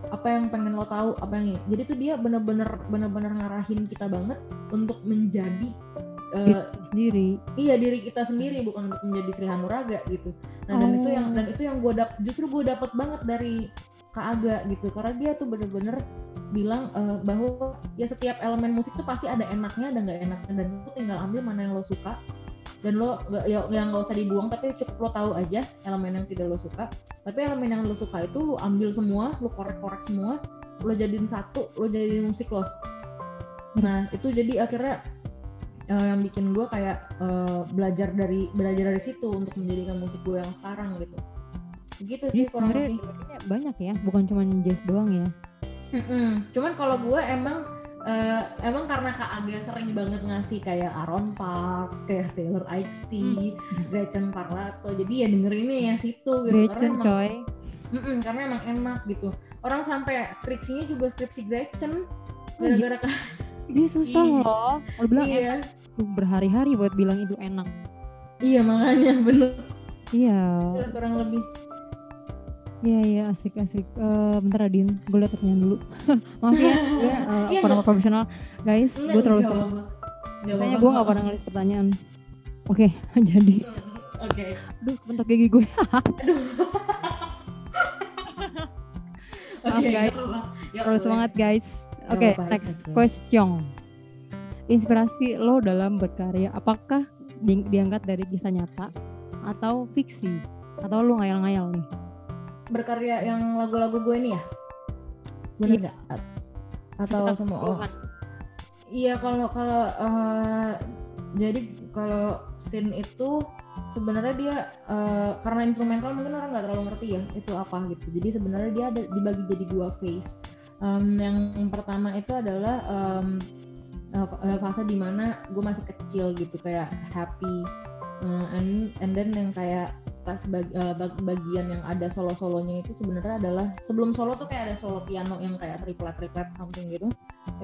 [SPEAKER 3] Apa yang pengen lo tahu? Apa yang ini? Jadi tuh dia bener-bener bener-bener ngarahin kita banget untuk menjadi eh,
[SPEAKER 1] Diri sendiri.
[SPEAKER 3] iya diri kita sendiri bukan untuk menjadi Sri Hanuraga gitu. Nah dan itu yang
[SPEAKER 1] Oh.
[SPEAKER 3] dan itu yang gue dap justru gue dapet banget dari Kak Aga gitu karena dia tuh bener-bener bilang eh, bahwa ya setiap elemen musik tuh pasti ada enaknya ada nggak enaknya dan lu tinggal ambil mana yang lo suka dan lo nggak ya, yang nggak usah dibuang tapi cukup lo tahu aja elemen yang tidak lo suka tapi elemen yang lo suka itu lo ambil semua lo korek-korek semua lo jadiin satu lo jadiin musik lo nah itu jadi akhirnya eh, yang bikin gue kayak eh, belajar dari belajar dari situ untuk menjadikan musik gue yang sekarang gitu gitu
[SPEAKER 1] Jadi
[SPEAKER 3] sih kurang
[SPEAKER 1] sebenarnya
[SPEAKER 3] lebih
[SPEAKER 1] banyak ya, bukan cuma jazz doang ya.
[SPEAKER 3] Mm-mm. Cuman kalau gue emang eh, emang karena Kak Aga sering banget ngasih kayak Aaron Parks, kayak Taylor Ice-T, Gretchen Parlato. Jadi ya dengerinnya yang situ gitu.
[SPEAKER 1] Gretchen
[SPEAKER 3] karena emang,
[SPEAKER 1] coy.
[SPEAKER 3] Mm-mm, karena emang enak gitu. Orang sampai skripsinya juga skripsi Gretchen gara-gara Kak
[SPEAKER 1] Dia susah
[SPEAKER 3] Iya.
[SPEAKER 1] loh. Lo bilang
[SPEAKER 3] iya.
[SPEAKER 1] enak tuh berhari-hari buat bilang itu enak.
[SPEAKER 3] Iya makanya bener
[SPEAKER 1] Iya.
[SPEAKER 3] kurang lebih.
[SPEAKER 1] Iya iya asik asik. Eh bentar Adin, gue liat pertanyaan dulu. Maaf ya, gue uh,
[SPEAKER 3] Iya,
[SPEAKER 1] kurang profesional. Guys, gue terlalu.
[SPEAKER 3] Nggak
[SPEAKER 1] Kayaknya gue gak pernah ngelis pertanyaan. Oke, jadi,
[SPEAKER 3] Oke.
[SPEAKER 1] aduh bentuk gigi gue.
[SPEAKER 3] Aduh.
[SPEAKER 1] Maaf
[SPEAKER 3] Oke,
[SPEAKER 1] guys.
[SPEAKER 3] Ya, boleh.
[SPEAKER 1] semangat guys. Oke,
[SPEAKER 3] apa-apa,
[SPEAKER 1] next
[SPEAKER 3] okay.
[SPEAKER 1] question. Inspirasi lo dalam berkarya apakah di- diangkat dari kisah nyata atau fiksi? Atau lo ngayal-ngayal nih?
[SPEAKER 3] berkarya yang lagu-lagu gue ini ya? Bener
[SPEAKER 1] Iya.
[SPEAKER 3] nggak? A- atau
[SPEAKER 1] Sekitar
[SPEAKER 3] semua oh, iya kalau kalau eh, jadi kalau scene itu sebenarnya dia eh, karena instrumental mungkin orang nggak terlalu ngerti ya itu apa gitu. Jadi sebenarnya dia ada dibagi jadi dua phase. Em, yang pertama itu adalah em, eh, fase di mana gue masih kecil gitu kayak happy. Eh, and and then yang kayak pas bag- eh, bag- bagian yang ada solo solonya itu sebenarnya adalah sebelum solo tuh kayak ada solo piano yang kayak triplet triplet something gitu.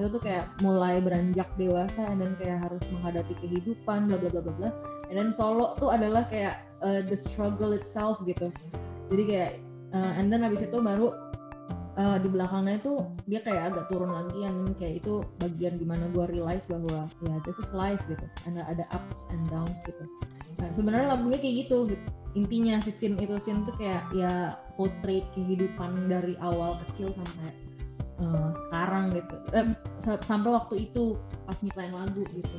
[SPEAKER 3] Itu tuh kayak mulai beranjak dewasa then kayak harus menghadapi kehidupan bla bla bla bla bla. And then solo tuh adalah kayak uh, the struggle itself gitu. Jadi kayak uh, and then habis itu baru uh, di belakangnya itu dia kayak agak turun lagi then kayak itu bagian di mana gue realize bahwa ya this is life gitu. Ada ada ups and downs gitu. Nah, sebenarnya lagunya kayak gitu, gitu. Intinya si scene itu scene tuh kayak ya portrait kehidupan dari awal kecil sampai uh, sekarang gitu. Eh, sa- sampai waktu itu pas nyiptain lagu gitu.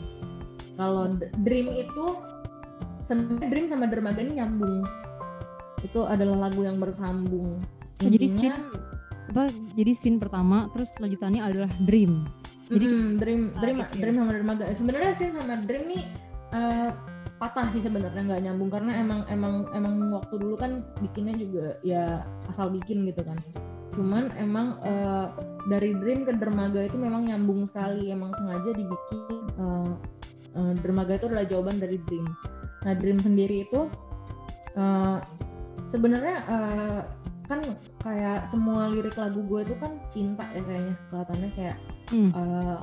[SPEAKER 3] Kalau Dream itu sebenarnya Dream sama Dermaga ini nyambung. Itu adalah lagu yang bersambung.
[SPEAKER 1] Oh, jadi
[SPEAKER 3] Intinya,
[SPEAKER 1] scene apa? Jadi scene pertama, terus lanjutannya adalah dream. jadi-
[SPEAKER 3] mm-mm, Dream
[SPEAKER 1] Ah,
[SPEAKER 3] Dream
[SPEAKER 1] ya.
[SPEAKER 3] Dream sama Dermaga sebenarnya sih sama Dream nih eh, patah sih sebenarnya nggak nyambung karena emang emang emang waktu dulu kan bikinnya juga ya asal bikin gitu kan cuman emang eh, dari Dream ke Dermaga itu memang nyambung sekali emang sengaja dibikin eh, eh, Dermaga itu adalah jawaban dari Dream nah Dream sendiri itu eh, sebenarnya eh, kan kayak semua lirik lagu gue itu kan cinta ya kayaknya kelihatannya kayak
[SPEAKER 1] Hmm.
[SPEAKER 3] eh,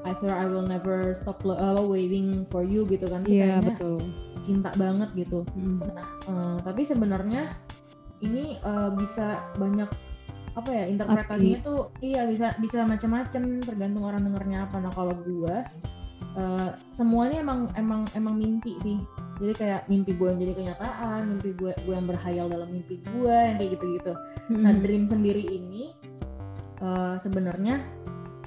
[SPEAKER 3] I swear I will never stop lo- uh, waiting for you gitu kan Itu
[SPEAKER 1] Iya,
[SPEAKER 3] kayaknya
[SPEAKER 1] betul.
[SPEAKER 3] cinta banget gitu
[SPEAKER 1] Hmm.
[SPEAKER 3] Eh, tapi sebenarnya ini eh, bisa banyak apa ya interpretasinya tuh iya bisa bisa macam-macam tergantung orang dengernya apa nah kalau gua eh, semuanya emang emang emang mimpi sih jadi kayak mimpi gue yang jadi kenyataan mimpi gue gue yang berhayal dalam mimpi gue yang kayak gitu-gitu Nah,
[SPEAKER 1] Hmm.
[SPEAKER 3] dream sendiri ini eh, sebenarnya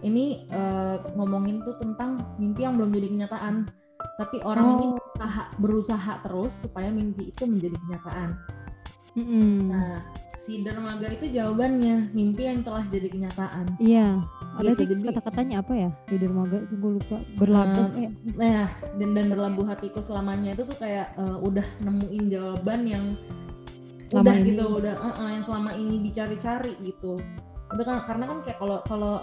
[SPEAKER 3] ini eh, ngomongin tuh tentang mimpi yang belum jadi kenyataan. Tapi orang ini
[SPEAKER 1] Oh.
[SPEAKER 3] berusaha, berusaha terus supaya mimpi itu menjadi kenyataan.
[SPEAKER 1] Mm-mm.
[SPEAKER 3] Nah, si dermaga itu jawabannya mimpi yang telah jadi kenyataan.
[SPEAKER 1] Iya. Ada
[SPEAKER 3] Gitu, jadi-
[SPEAKER 1] kata-katanya apa ya? Di dermaga itu gue lupa. Berlabuh.
[SPEAKER 3] Eh,
[SPEAKER 1] eh,
[SPEAKER 3] Nah, dan dan berlabuh hatiku selamanya itu tuh kayak eh, udah nemuin jawaban yang
[SPEAKER 1] Selama
[SPEAKER 3] udah
[SPEAKER 1] ini.
[SPEAKER 3] gitu, udah eh, eh, yang selama ini dicari-cari gitu. Itu kan karena kan kayak kalau kalau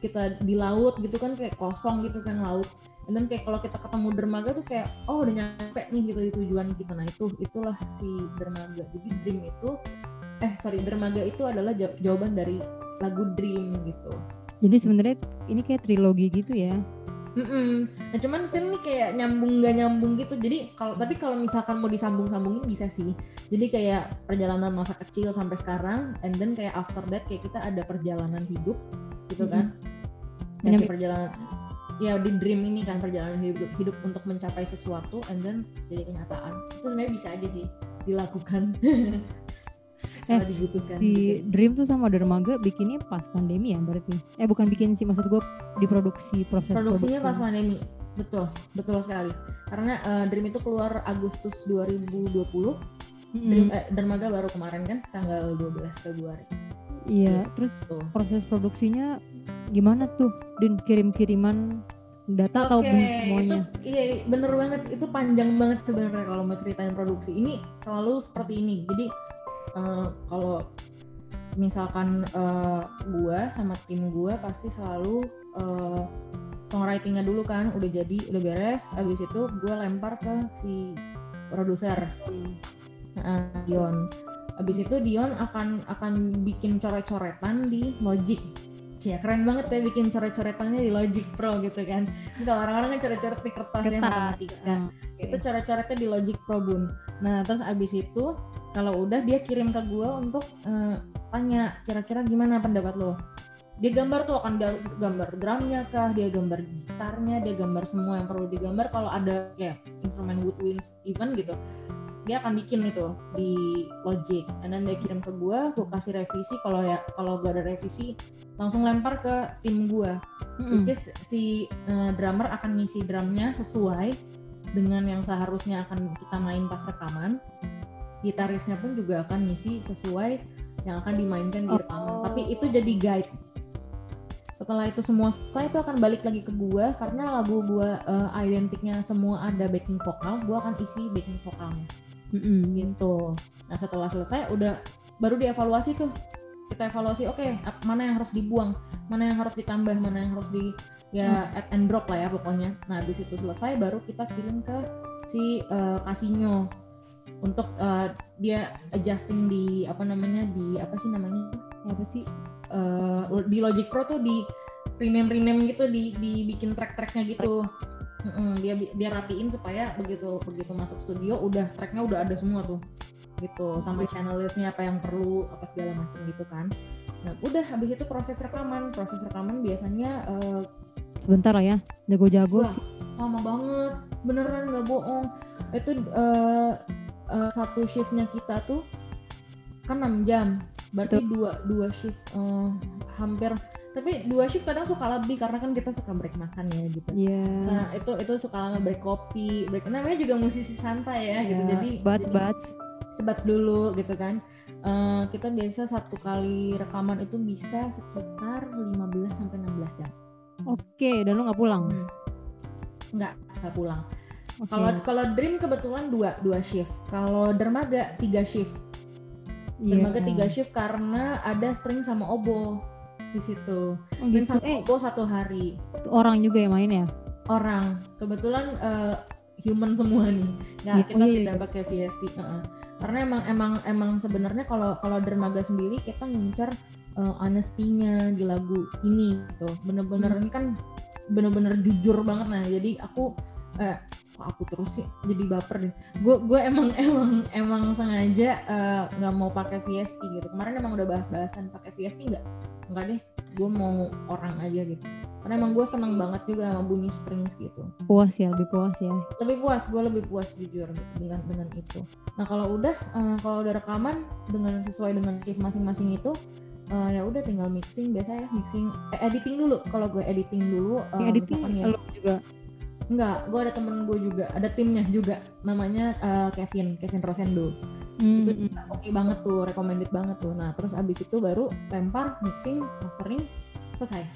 [SPEAKER 3] kita di laut gitu kan kayak kosong gitu kan laut. Dan kayak kalau kita ketemu dermaga tuh kayak oh udah nyampe nih gitu di tujuan kita. Nah, itu itulah si dermaga. Jadi dream itu eh sorry dermaga itu adalah jaw- jawaban dari lagu dream gitu.
[SPEAKER 1] Jadi sebenarnya ini kayak trilogi gitu ya.
[SPEAKER 3] Mm-mm. Nah cuman kayak nyambung nggak nyambung gitu. Jadi kalau tapi kalau misalkan mau disambung-sambungin bisa sih. Jadi kayak perjalanan masa kecil sampai sekarang, and then kayak after that kayak kita ada perjalanan hidup gitu kan. Ya, si perjalanan ya di dream ini kan perjalanan hidup hidup untuk mencapai sesuatu and then jadi kenyataan. Itu sebenarnya bisa aja sih dilakukan. kalau dibutuhkan.
[SPEAKER 1] Si
[SPEAKER 3] gitu.
[SPEAKER 1] Dream tuh sama Dermaga bikinnya pas pandemi ya berarti. Eh bukan bikin sih maksud gue diproduksi proses
[SPEAKER 3] Produksinya pas
[SPEAKER 1] produksi.
[SPEAKER 3] pandemi. Betul, betul sekali. Karena eh, Dream itu keluar Agustus 2020
[SPEAKER 1] Mm-mm.
[SPEAKER 3] Dream, eh, Dermaga baru kemarin kan tanggal 12 Februari.
[SPEAKER 1] Iya, terus
[SPEAKER 3] Tuh.
[SPEAKER 1] proses produksinya gimana tuh? Din kirim-kiriman data atau
[SPEAKER 3] Oke,
[SPEAKER 1] bener semuanya?
[SPEAKER 3] itu iya iya, bener banget itu panjang banget sebenarnya kalau mau ceritain produksi ini selalu seperti ini. Jadi eh, kalau misalkan eh, gua sama tim gua pasti selalu eh, songwritingnya dulu kan udah jadi udah beres, abis itu gua lempar ke si produser Nah, Dion. Abis itu Dion akan akan bikin coret-coretan di Logic. Cia, keren banget ya bikin coret-coretannya di Logic Pro gitu kan. Kalau orang-orang kan coret-coret di kertas ya
[SPEAKER 1] Kertas.
[SPEAKER 3] matematika.
[SPEAKER 1] Ah,
[SPEAKER 3] Itu coret-coretnya di Logic Pro Bun. Nah, terus abis itu kalau udah dia kirim ke gue untuk eh, tanya kira-kira gimana pendapat lo. Dia gambar tuh akan dia gambar drumnya kah, dia gambar gitarnya, dia gambar semua yang perlu digambar. Kalau ada kayak instrumen woodwinds even gitu, dia akan bikin itu di Logic then dia kirim ke gue gue kasih revisi kalau ya kalau gak ada revisi langsung lempar ke tim gue
[SPEAKER 1] Mm-mm.
[SPEAKER 3] which is si uh, drummer akan ngisi drumnya sesuai dengan yang seharusnya akan kita main pas rekaman gitarisnya pun juga akan ngisi sesuai yang akan dimainkan di rekaman
[SPEAKER 1] Oh.
[SPEAKER 3] tapi itu jadi guide setelah itu semua selesai itu akan balik lagi ke gua karena lagu gua uh, identiknya semua ada backing vokal gua akan isi backing vokalnya
[SPEAKER 1] Mm-mm.
[SPEAKER 3] gitu. Nah setelah selesai udah baru dievaluasi tuh kita evaluasi oke ap- mana yang harus dibuang, mana yang harus ditambah, mana yang harus di ya add and drop lah ya pokoknya. Nah habis itu selesai baru kita kirim ke si eh, Casino untuk eh, dia adjusting di apa namanya di apa sih namanya
[SPEAKER 1] apa sih
[SPEAKER 3] eh, di Logic Pro tuh di rename rename gitu di dibikin track-tracknya gitu. Mm-mm, dia dia rapiin supaya begitu begitu masuk studio udah tracknya udah ada semua tuh gitu sampai channel listnya apa yang perlu apa segala macam gitu kan. Nah udah habis itu proses rekaman. Proses rekaman biasanya eh,
[SPEAKER 1] sebentar lah ya jago-jago sih.
[SPEAKER 3] lama banget. Beneran nggak bohong. Itu eh, eh, satu shiftnya kita tuh kan 6 jam. Berarti dua dua shift eh, hampir. Tapi dua shift kadang suka lebih karena kan kita suka break makan ya gitu.
[SPEAKER 1] Iya.
[SPEAKER 3] Nah itu itu suka lama break kopi, break namanya juga musisi santai ya, gitu.
[SPEAKER 1] Iya,
[SPEAKER 3] Jadi
[SPEAKER 1] bats
[SPEAKER 3] jadi
[SPEAKER 1] bats
[SPEAKER 3] sebats dulu gitu kan. Eh, kita biasa satu kali rekaman itu bisa sekitar 15 sampai 16 jam.
[SPEAKER 1] oke dan lu nggak pulang
[SPEAKER 3] Hmm. Nggak, nggak pulang. Kalau kalau Dream kebetulan dua dua shift. Kalau Dermaga tiga shift.
[SPEAKER 1] Iya.
[SPEAKER 3] Dermaga tiga shift karena ada string sama obo di situ.
[SPEAKER 1] Oh,
[SPEAKER 3] String
[SPEAKER 1] gitu.
[SPEAKER 3] sama
[SPEAKER 1] eh
[SPEAKER 3] obo satu hari.
[SPEAKER 1] orang juga yang main ya
[SPEAKER 3] orang kebetulan eh, human semua nih. Nggak
[SPEAKER 1] Iya,
[SPEAKER 3] kita
[SPEAKER 1] oh iya,
[SPEAKER 3] tidak pakai VST heeh. karena emang emang emang sebenarnya kalau kalau dermaga sendiri kita ngincar eh, honesty-nya di lagu ini gitu. Bener-bener
[SPEAKER 1] Hmm.
[SPEAKER 3] ini kan bener-bener jujur banget nah. Jadi aku eh kok aku terus sih? Jadi baper deh. Gue gue emang emang emang sengaja eh, nggak mau pakai VST gitu. Kemarin emang udah bahas-bahasan pakai VST nggak? Nggak deh. Gue mau orang aja gitu. Karena emang gue seneng banget juga sama bunyi strings gitu.
[SPEAKER 1] Puas ya lebih puas ya.
[SPEAKER 3] Lebih puas gue lebih puas jujur dengan dengan itu. Nah kalau udah eh, kalau udah rekaman dengan sesuai dengan shift masing-masing itu eh, ya udah tinggal mixing biasa ya mixing eh, editing dulu. Kalau gue editing dulu
[SPEAKER 1] yang editing
[SPEAKER 3] ya.
[SPEAKER 1] lu juga
[SPEAKER 3] enggak gue ada temen gue juga ada timnya juga namanya eh, Kevin Kevin Rosendo
[SPEAKER 1] Hmm,
[SPEAKER 3] itu
[SPEAKER 1] hmm.
[SPEAKER 3] oke banget tuh recommended banget tuh nah terus abis itu baru lempar mixing mastering selesai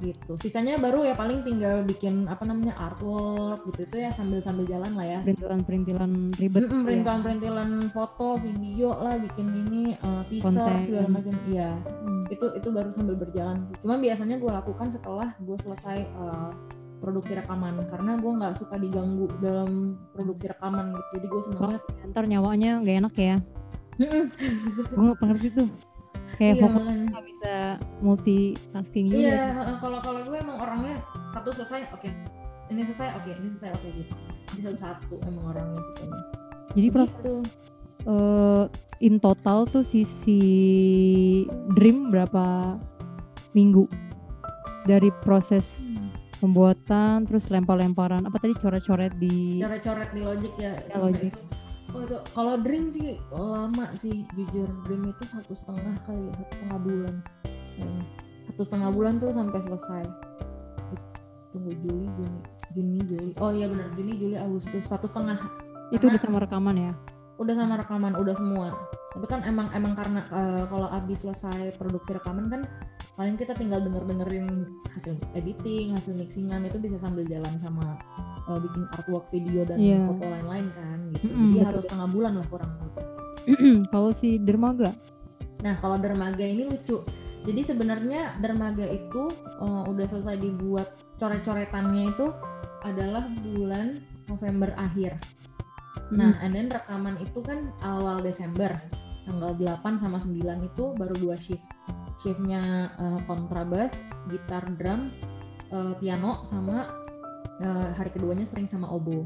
[SPEAKER 3] gitu sisanya baru ya paling tinggal bikin apa namanya artwork gitu itu ya sambil sambil jalan lah ya
[SPEAKER 1] perintilan-perintilan ribet
[SPEAKER 3] Mm-mm,
[SPEAKER 1] ya.
[SPEAKER 3] perintilan-perintilan foto video lah bikin ini eh, teaser
[SPEAKER 1] Konten.
[SPEAKER 3] segala macam iya
[SPEAKER 1] Hmm.
[SPEAKER 3] itu itu baru sambil berjalan sih. Cuma biasanya gue lakukan setelah gue selesai eh, produksi rekaman karena gue nggak suka diganggu dalam produksi rekaman gitu. Jadi gue senangnya
[SPEAKER 1] ntar nyawanya gak enak ya gue gak pengerti tuh kayak
[SPEAKER 3] iya,
[SPEAKER 1] fokus nggak bisa multitasking juga
[SPEAKER 3] Iya, kalau kalau gue emang orangnya satu selesai, oke. Ini selesai, oke. Ini selesai, oke gitu. Jadi satu-satu emang orangnya gitu.
[SPEAKER 1] jadi proses
[SPEAKER 3] Gitu.
[SPEAKER 1] eh, in total tuh sisi dream berapa minggu dari proses pembuatan terus lempar-lemparan apa tadi coret-coret di
[SPEAKER 3] Coret-coret di Logic ya.
[SPEAKER 1] Ya, Logic.
[SPEAKER 3] itu. Oh itu kalau Dream sih lama sih jujur Dream itu satu setengah kali ya satu setengah bulan kayaknya. satu setengah bulan tuh sampai selesai tunggu Juli Juni Juni Juli oh iya benar Juni Juli Agustus satu setengah
[SPEAKER 1] itu udah sama rekaman ya
[SPEAKER 3] udah sama rekaman udah semua tapi kan emang emang karena eh, kalau abis selesai produksi rekaman kan paling kita tinggal denger dengerin hasil editing hasil mixingan itu bisa sambil jalan sama eh, bikin artwork video dan
[SPEAKER 1] Iya.
[SPEAKER 3] foto lain-lain kan gitu.
[SPEAKER 1] Mm-mm,
[SPEAKER 3] jadi
[SPEAKER 1] betul.
[SPEAKER 3] harus setengah bulan lah kurang lebih.
[SPEAKER 1] Kalau si dermaga?
[SPEAKER 3] Nah kalau dermaga ini lucu. Jadi sebenarnya dermaga itu eh, udah selesai dibuat coret-coretannya itu adalah bulan November akhir Nah, and then rekaman itu kan awal Desember, tanggal 8 sama 9 itu baru dua shift. Shiftnya eh, kontrabas, gitar drum, eh, piano, sama eh, hari keduanya string sama obo.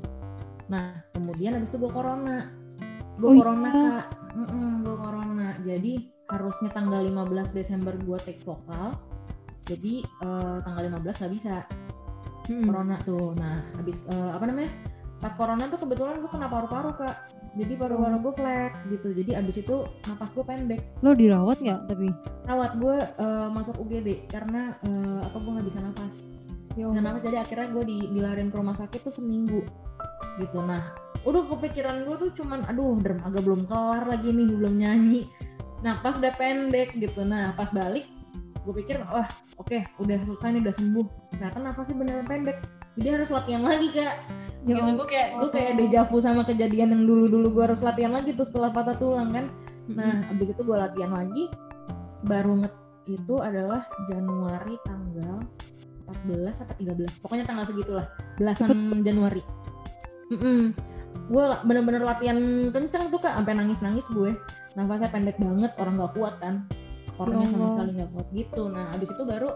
[SPEAKER 3] Nah, kemudian habis itu gue corona. Gue
[SPEAKER 1] Oh,
[SPEAKER 3] corona,
[SPEAKER 1] iya.
[SPEAKER 3] Kak. gue corona. Jadi harusnya tanggal 15 Desember gue take vokal. Jadi eh, tanggal 15 nggak bisa
[SPEAKER 1] Mm-mm.
[SPEAKER 3] corona tuh nah habis eh, apa namanya pas corona tuh kebetulan gue kena paru-paru kak. Jadi paru-paru gue flek gitu. Jadi abis itu napas gue pendek.
[SPEAKER 1] Lo dirawat nggak tapi?
[SPEAKER 3] Rawat gue eh, masuk UGD karena eh, apa gue nggak bisa nafas nggak nafas jadi akhirnya gue di, dilarin ke rumah sakit tuh seminggu gitu. Nah udah kepikiran gue tuh cuman aduh dermaga belum kelar lagi nih belum nyanyi. Napas udah pendek gitu. Nah pas balik gue pikir wah oke udah selesai nih udah sembuh. Ternyata nafasnya beneran pendek jadi harus latihan lagi kak.
[SPEAKER 1] Ya
[SPEAKER 3] gitu. gue kayak gue kayak dejavu sama kejadian yang dulu dulu gue harus latihan lagi tuh setelah patah tulang kan? Nah abis itu gue latihan lagi. Baru nget itu adalah Januari tanggal 14 atau 13 pokoknya tanggal segitulah. Belasan Januari. Gue bener-bener latihan kenceng tuh kak. Sampai nangis-nangis gue. Nafasnya pendek banget orang gak kuat kan? Orangnya sama
[SPEAKER 1] Allah.
[SPEAKER 3] sekali nggak kuat gitu. Nah abis itu baru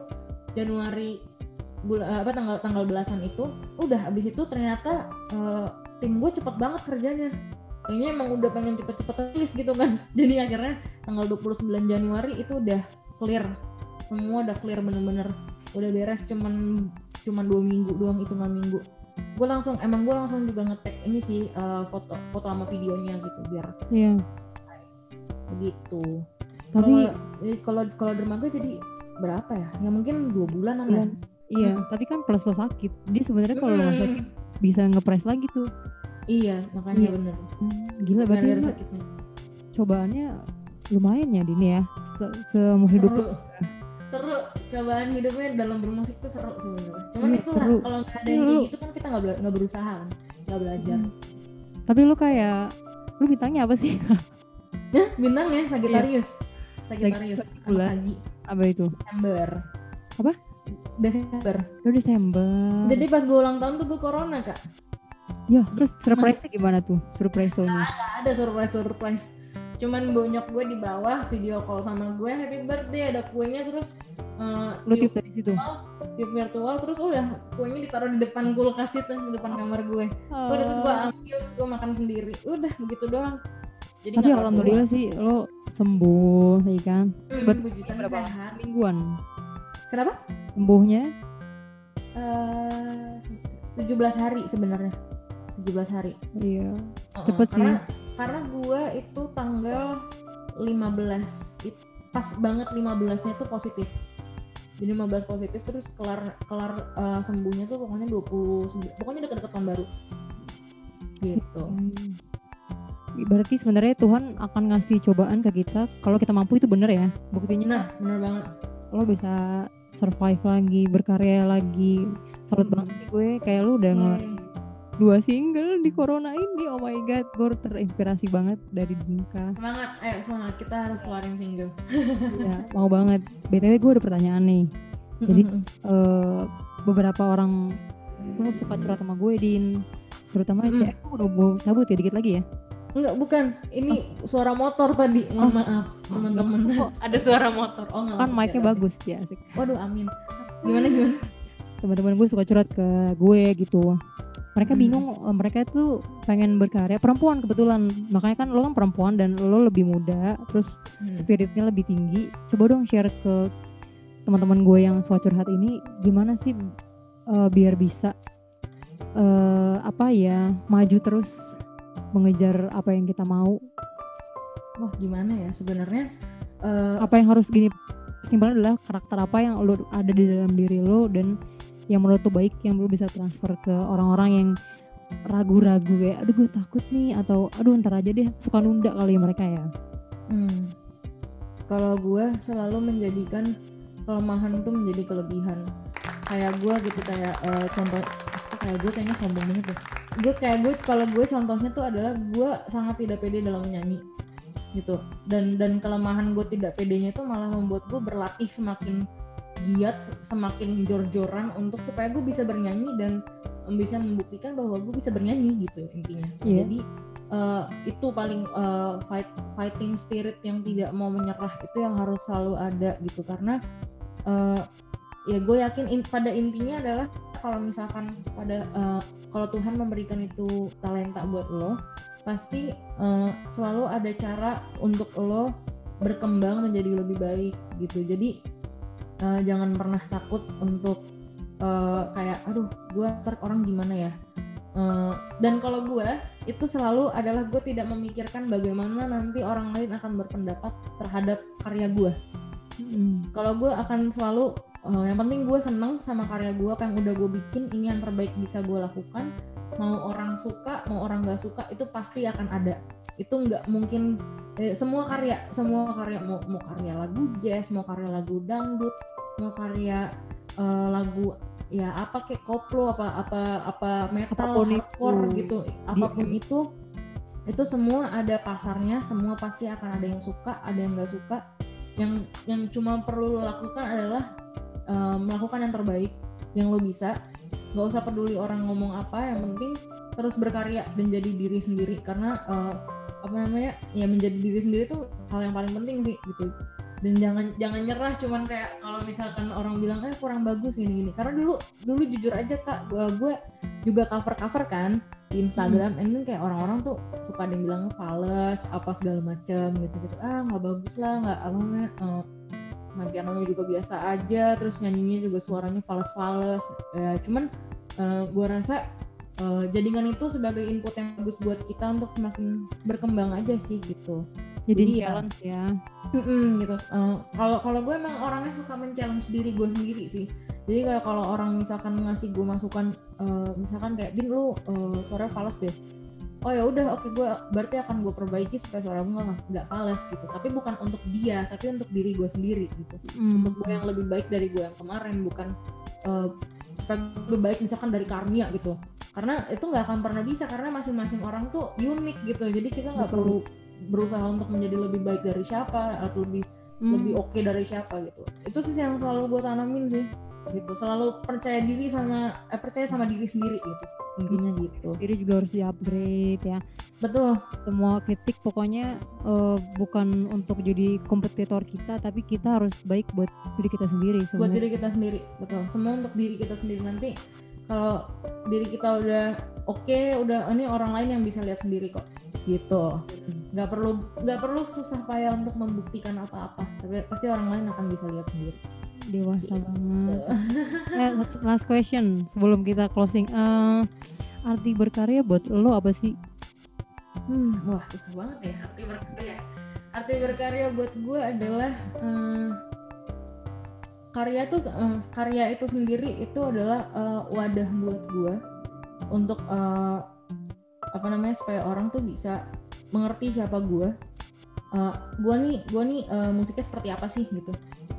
[SPEAKER 3] Januari bul- eh, apa tanggal tanggal belasan itu udah abis itu ternyata eh, tim gue cepet banget kerjanya. Kayaknya emang udah pengen cepet-cepet rilis gitu kan. Jadi akhirnya tanggal 29 Januari itu udah clear. Semua udah clear bener-bener. Udah beres cuman cuman dua minggu doang hitungan minggu. Gue langsung emang gue langsung juga ngetek ini sih eh, foto foto sama videonya gitu biar
[SPEAKER 1] Iya.
[SPEAKER 3] begitu.
[SPEAKER 1] Tapi
[SPEAKER 3] kalau eh, kalau dermaga jadi berapa ya? Ya mungkin dua bulanan
[SPEAKER 1] Iya.
[SPEAKER 3] ya
[SPEAKER 1] iya,
[SPEAKER 3] Mm.
[SPEAKER 1] tapi kan plus plus sakit. Dia sebenarnya kalau lo nggak
[SPEAKER 3] Mm.
[SPEAKER 1] sakit bisa ngepres lagi tuh.
[SPEAKER 3] iya makanya
[SPEAKER 1] Iya.
[SPEAKER 3] bener
[SPEAKER 1] Hmm, Gila berarti
[SPEAKER 3] sakitnya
[SPEAKER 1] cobaannya lumayan ya Dini ya. Se- Seumur hidup
[SPEAKER 3] seru seru cobaan hidupnya dalam bermusik tuh seru sebenarnya cuman
[SPEAKER 1] Iya, seru.
[SPEAKER 3] kalau nggak ada yang kayak gitu kan kita nggak bela- berusaha kan nggak belajar
[SPEAKER 1] Hmm. Tapi lu kayak lu bintangnya apa sih?
[SPEAKER 3] Nah, bintangnya Sagittarius Sagittarius
[SPEAKER 1] Sagittarius.
[SPEAKER 3] anak Sagi
[SPEAKER 1] apa itu?
[SPEAKER 3] Desember
[SPEAKER 1] Apa?
[SPEAKER 3] Desember.
[SPEAKER 1] Lu Desember.
[SPEAKER 3] jadi pas gue ulang tahun tuh gue corona kak.
[SPEAKER 1] Ya terus surprise-nya gimana tuh? Surprise nya
[SPEAKER 3] Nggak ada surprise surprise cuman bonyok gue di bawah video call sama gue happy birthday ada kuenya terus eh,
[SPEAKER 1] Lu
[SPEAKER 3] tiup
[SPEAKER 1] dari situ.
[SPEAKER 3] tiup virtual terus udah kuenya ditaruh di depan kulkas itu di depan kamar gue. Udah terus gue ambil terus gue makan sendiri. Udah begitu doang. Jadi
[SPEAKER 1] Tapi alhamdulillah sih lo sembuh, ya kan?
[SPEAKER 3] Hmm,
[SPEAKER 1] berapa mingguan
[SPEAKER 3] kenapa
[SPEAKER 1] sembuhnya?
[SPEAKER 3] Eh, 17 hari sebenarnya 17 hari
[SPEAKER 1] Iya. Cepet sih.
[SPEAKER 3] karena karena gue itu tanggal 15 it- pas banget 15 nya tuh positif jadi 15 positif terus kelar kelar eh, sembuhnya tuh pokoknya 20 pokoknya deket-deket tahun baru gitu
[SPEAKER 1] Hmm. Berarti sebenarnya Tuhan akan ngasih cobaan ke kita kalau kita mampu itu bener ya. Buktinya
[SPEAKER 3] nah bener banget
[SPEAKER 1] lo bisa survive lagi, berkarya lagi. Salut
[SPEAKER 3] Mm-mm.
[SPEAKER 1] banget sih gue kayak lu udah nge-
[SPEAKER 3] Yeay.
[SPEAKER 1] dua single di corona ini. Oh my god, gue terinspirasi banget dari Dinka.
[SPEAKER 3] semangat ayo semangat kita harus keluarin single
[SPEAKER 1] ya, mau banget. BTW gue ada pertanyaan nih. Jadi eh, beberapa orang tuh suka curhat sama gue Din terutama
[SPEAKER 3] Mm-mm.
[SPEAKER 1] cewek udah mau cabut ya dikit lagi ya
[SPEAKER 3] enggak bukan. Ini suara motor tadi. Mohon
[SPEAKER 1] Oh.
[SPEAKER 3] maaf teman-teman.
[SPEAKER 1] Oh,
[SPEAKER 3] ada suara motor. Oh enggak
[SPEAKER 1] kan mic-nya
[SPEAKER 3] ya.
[SPEAKER 1] bagus ya asik.
[SPEAKER 3] Waduh amin. Gimana gimana?
[SPEAKER 1] Teman-teman gue suka curhat ke gue gitu. Mereka
[SPEAKER 3] Hmm.
[SPEAKER 1] bingung eh, mereka tuh pengen berkarya. Perempuan kebetulan. Makanya kan lo kan perempuan dan lo lebih muda terus
[SPEAKER 3] Hmm.
[SPEAKER 1] spiritnya lebih tinggi. Coba dong share ke teman-teman gue yang suka curhat ini gimana sih eh, biar bisa eh, apa ya maju terus mengejar apa yang kita mau
[SPEAKER 3] wah gimana ya sebenarnya eh,
[SPEAKER 1] apa yang harus gini kesimpulannya adalah karakter apa yang lo ada di dalam diri lo dan yang menurut lo baik yang lo bisa transfer ke orang-orang yang ragu-ragu kayak aduh gue takut nih atau aduh ntar aja deh suka nunda kali mereka ya
[SPEAKER 3] Hmm. Kalau gue selalu menjadikan kelemahan itu menjadi kelebihan. Kayak gue gitu kayak eh, contoh kayak gue kayaknya sombong banget deh. Gue kayak gue kalau gue contohnya tuh adalah gue sangat tidak pede dalam menyanyi gitu. Dan dan kelemahan gue tidak pedenya itu malah membuat gue berlatih semakin giat, semakin jor-joran untuk supaya gue bisa bernyanyi dan bisa membuktikan bahwa gue bisa bernyanyi gitu intinya.
[SPEAKER 1] Iya.
[SPEAKER 3] Jadi eh, itu paling eh, fight fighting spirit yang tidak mau menyerah itu yang harus selalu ada gitu karena eh, ya gue yakin in- pada intinya adalah kalau misalkan pada eh, kalau Tuhan memberikan itu talenta buat lo pasti eh, selalu ada cara untuk lo berkembang menjadi lebih baik gitu. Jadi eh, jangan pernah takut untuk eh, kayak aduh gue ntar orang gimana ya? Eh, dan kalau gue itu selalu adalah gue tidak memikirkan bagaimana nanti orang lain akan berpendapat terhadap karya gue
[SPEAKER 1] Mm.
[SPEAKER 3] kalau gue akan selalu eh, yang penting gue seneng sama karya gue apa yang udah gue bikin ini yang terbaik bisa gue lakukan. Mau orang suka mau orang nggak suka itu pasti akan ada. Itu nggak mungkin eh, semua karya semua karya mau mau karya lagu jazz mau karya lagu dangdut mau karya eh, lagu ya apa kayak koplo apa apa apa metal
[SPEAKER 1] Apa pun itu.
[SPEAKER 3] hardcore gitu apa pun itu itu semua ada pasarnya semua pasti akan ada yang suka ada yang nggak suka. Yang yang cuma perlu lo lakukan adalah eh, melakukan yang terbaik yang lo bisa. Nggak usah peduli orang ngomong apa yang penting terus berkarya dan jadi diri sendiri. Karena eh, apa namanya ya menjadi diri sendiri tuh hal yang paling penting sih gitu. Dan jangan jangan nyerah cuman kayak kalau misalkan orang bilang eh kurang bagus gini gini. Karena dulu dulu jujur aja kak gue gue juga cover cover kan di Instagram and then kayak orang-orang tuh suka ada yang bilang fals apa segala macam gitu gitu ah nggak bagus lah nggak apa namanya eh, main pianonya juga biasa aja terus nyanyinya juga suaranya fals-fals ya cuman eh, gua rasa eh, jadikan itu sebagai input yang bagus buat kita untuk semakin berkembang aja sih gitu
[SPEAKER 1] Jadi
[SPEAKER 3] Jadi ya,
[SPEAKER 1] challenge ya.
[SPEAKER 3] Mm-mm, gitu. Eh, Kalau kalau gue emang orangnya suka men-challenge diri gue sendiri sih. Jadi kayak kalau orang misalkan ngasih gue masukan, eh, misalkan kayak bin lu eh, suaranya fals deh. Oh ya udah, oke gue berarti akan gue perbaiki supaya suara gue nggak fals gitu. Tapi bukan untuk dia, tapi untuk diri gue sendiri gitu.
[SPEAKER 1] Mm.
[SPEAKER 3] Untuk gue yang lebih baik dari gue yang kemarin, bukan eh, supaya lebih baik misalkan dari Karmia gitu. Karena itu nggak akan pernah bisa karena masing-masing orang tuh unik gitu. Jadi kita nggak perlu berusaha untuk menjadi lebih baik dari siapa atau lebih
[SPEAKER 1] Mm.
[SPEAKER 3] lebih oke dari siapa gitu itu sih yang selalu gue tanamin sih gitu selalu percaya diri sama eh, percaya sama diri sendiri gitu intinya gitu
[SPEAKER 1] diri juga harus di upgrade ya.
[SPEAKER 3] betul
[SPEAKER 1] Semua kritik pokoknya eh, bukan untuk jadi kompetitor kita, tapi kita harus baik buat diri kita sendiri.
[SPEAKER 3] buat
[SPEAKER 1] sebenarnya.
[SPEAKER 3] diri kita sendiri betul semua untuk diri kita sendiri nanti kalau diri kita udah oke udah ini orang lain yang bisa lihat sendiri kok gitu nggak perlu nggak perlu susah payah untuk membuktikan apa-apa tapi pasti orang lain akan bisa lihat sendiri
[SPEAKER 1] Dewasa
[SPEAKER 3] Gitu.
[SPEAKER 1] banget. Eh, last question sebelum kita closing. Eh, arti berkarya buat lo apa sih?
[SPEAKER 3] Hmm, wah susah banget ya arti berkarya. Arti berkarya buat gue adalah eh, karya tuh eh, karya itu sendiri itu adalah eh, wadah buat gue untuk eh, apa namanya supaya orang tuh bisa mengerti siapa gue. Eh, gue nih gue nih eh, musiknya seperti apa sih gitu.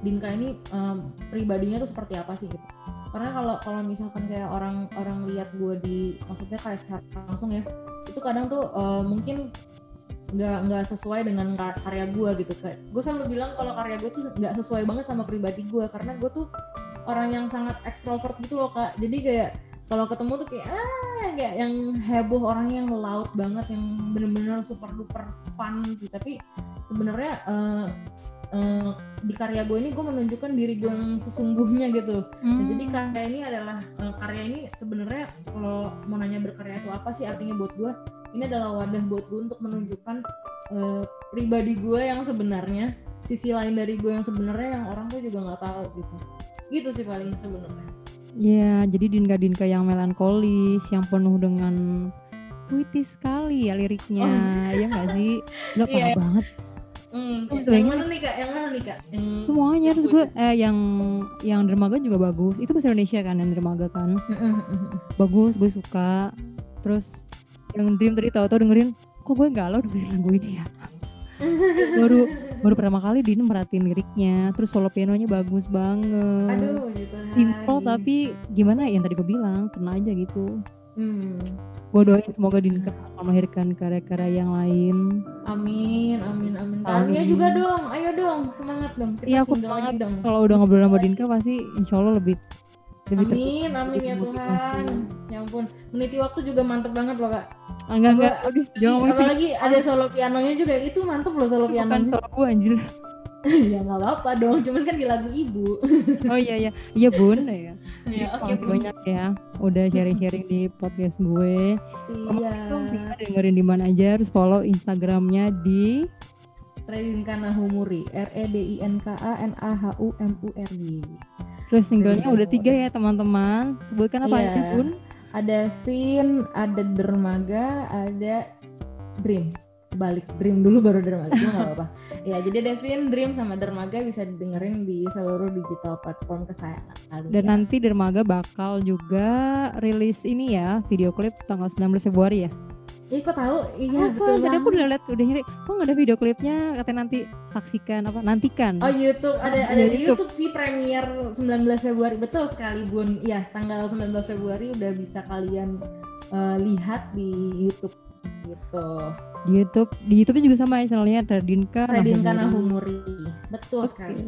[SPEAKER 3] Dinka ini eh, pribadinya tuh seperti apa sih gitu. Karena kalau kalau misalkan kayak orang orang lihat gue di maksudnya kayak secara langsung ya itu kadang tuh eh, mungkin nggak nggak sesuai dengan kar- karya gue gitu kayak gue selalu bilang kalau karya gue tuh nggak sesuai banget sama pribadi gue karena gue tuh orang yang sangat ekstrovert gitu loh kak jadi kayak kalau ketemu tuh kayak ah kayak yang heboh orang yang laut banget yang bener-bener super duper fun gitu tapi sebenarnya eh, eh, di karya gue ini gue menunjukkan diri gue yang sesungguhnya gitu Nah,
[SPEAKER 1] Hmm.
[SPEAKER 3] jadi karya ini adalah eh, karya ini sebenarnya kalau mau nanya berkarya itu apa sih artinya buat gue? Ini adalah wadah buat gue untuk menunjukkan eh, pribadi gue yang sebenarnya, sisi lain dari gue yang sebenarnya yang orang tuh juga nggak tahu gitu. Gitu sih paling sebenarnya.
[SPEAKER 1] Ya, jadi dinka-dinka yang melankolis, yang penuh dengan puitis sekali ya liriknya, ya nggak sih? Lo parah
[SPEAKER 3] Iya.
[SPEAKER 1] banget. Terus
[SPEAKER 3] yang mana nih kak? Yang mana nih kak? Yang
[SPEAKER 1] Semuanya terus gue eh yang yang dermaga juga bagus. Itu bahasa Indonesia kan yang dermaga kan. Bagus, gue suka. Terus yang Dream tadi tahu-tahu dengerin, kok gue galau dengerin lagu ini ya. Baru baru pertama kali Din merhatiin liriknya, terus solo pianonya bagus banget.
[SPEAKER 3] Aduh, gitu.
[SPEAKER 1] Simple tapi gimana ya yang tadi gue bilang, kena aja gitu.
[SPEAKER 3] Hmm.
[SPEAKER 1] Gue doain semoga akan melahirkan karya-karya yang lain.
[SPEAKER 3] Amin, amin, amin. Karya juga dong, ayo dong, semangat dong. Kita
[SPEAKER 1] Iya, aku semangat.
[SPEAKER 3] dong.
[SPEAKER 1] Kalau udah ngobrol sama Dinka pasti insya Allah lebih lebih
[SPEAKER 3] Amin, amin ya. Tuhan. Ya ampun, meniti waktu juga mantep banget loh kak.
[SPEAKER 1] Ah, enggak enggak, udah jangan
[SPEAKER 3] Apalagi ada solo pianonya juga, itu mantep loh solo
[SPEAKER 1] itu bukan
[SPEAKER 3] pianonya.
[SPEAKER 1] solo gue anjir.
[SPEAKER 3] ya nggak apa-apa dong, cuman kan di lagu ibu.
[SPEAKER 1] Oh iya iya, iya bun ya.
[SPEAKER 3] ya, oke.
[SPEAKER 1] Makasih banyak ya udah sharing-sharing di podcast gue. Kamu
[SPEAKER 3] Iya.
[SPEAKER 1] bisa dengerin di mana aja, terus follow Instagramnya di
[SPEAKER 3] Redinka Nahumuri, R E D I N K A N A H U M U R Y.
[SPEAKER 1] terus singlenya udah tiga ya teman-teman. Sebutkan apa
[SPEAKER 3] Iya.
[SPEAKER 1] aja bun?
[SPEAKER 3] ada Sin, ada Dermaga, ada Dream. Balik Dream dulu baru Dermaga, cuma nggak apa-apa. Ya, jadi ada Sin, Dream sama Dermaga bisa didengerin di seluruh digital platform kesayangan.
[SPEAKER 1] Dan nanti Dermaga bakal juga rilis ini ya, video klip tanggal 19 Februari ya.
[SPEAKER 3] Ih, kok tahu? Iya,
[SPEAKER 1] Apa?
[SPEAKER 3] betul
[SPEAKER 1] Tadi aku udah lihat udah nyari. Kok nggak ada video klipnya? Katanya nanti saksikan apa? Nantikan.
[SPEAKER 3] Oh YouTube ada
[SPEAKER 1] Ada
[SPEAKER 3] ada di
[SPEAKER 1] YouTube.
[SPEAKER 3] YouTube sih premier 19 Februari betul sekali Bun. Ya tanggal 19 Februari udah bisa kalian eh, lihat di YouTube gitu.
[SPEAKER 1] Di YouTube, di YouTube juga sama ya channelnya ada Dinka.
[SPEAKER 3] Radinka
[SPEAKER 1] Nahumuri.
[SPEAKER 3] Betul
[SPEAKER 1] Oke.
[SPEAKER 3] sekali.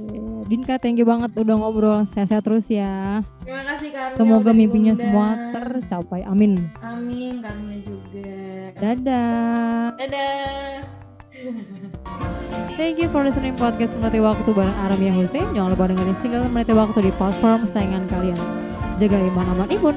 [SPEAKER 1] Dinka, thank you banget udah ngobrol. Sehat-sehat terus ya.
[SPEAKER 3] Terima kasih Karnia
[SPEAKER 1] Semoga mimpinya
[SPEAKER 3] diundang.
[SPEAKER 1] semua tercapai. Amin.
[SPEAKER 3] Amin Karnia juga.
[SPEAKER 1] Dadah.
[SPEAKER 3] Dadah.
[SPEAKER 1] Thank you for listening podcast Meniti Waktu bareng Aram yang Hussein. Jangan lupa dengerin single Meniti Waktu di platform sayangan kalian. Jaga iman aman imun.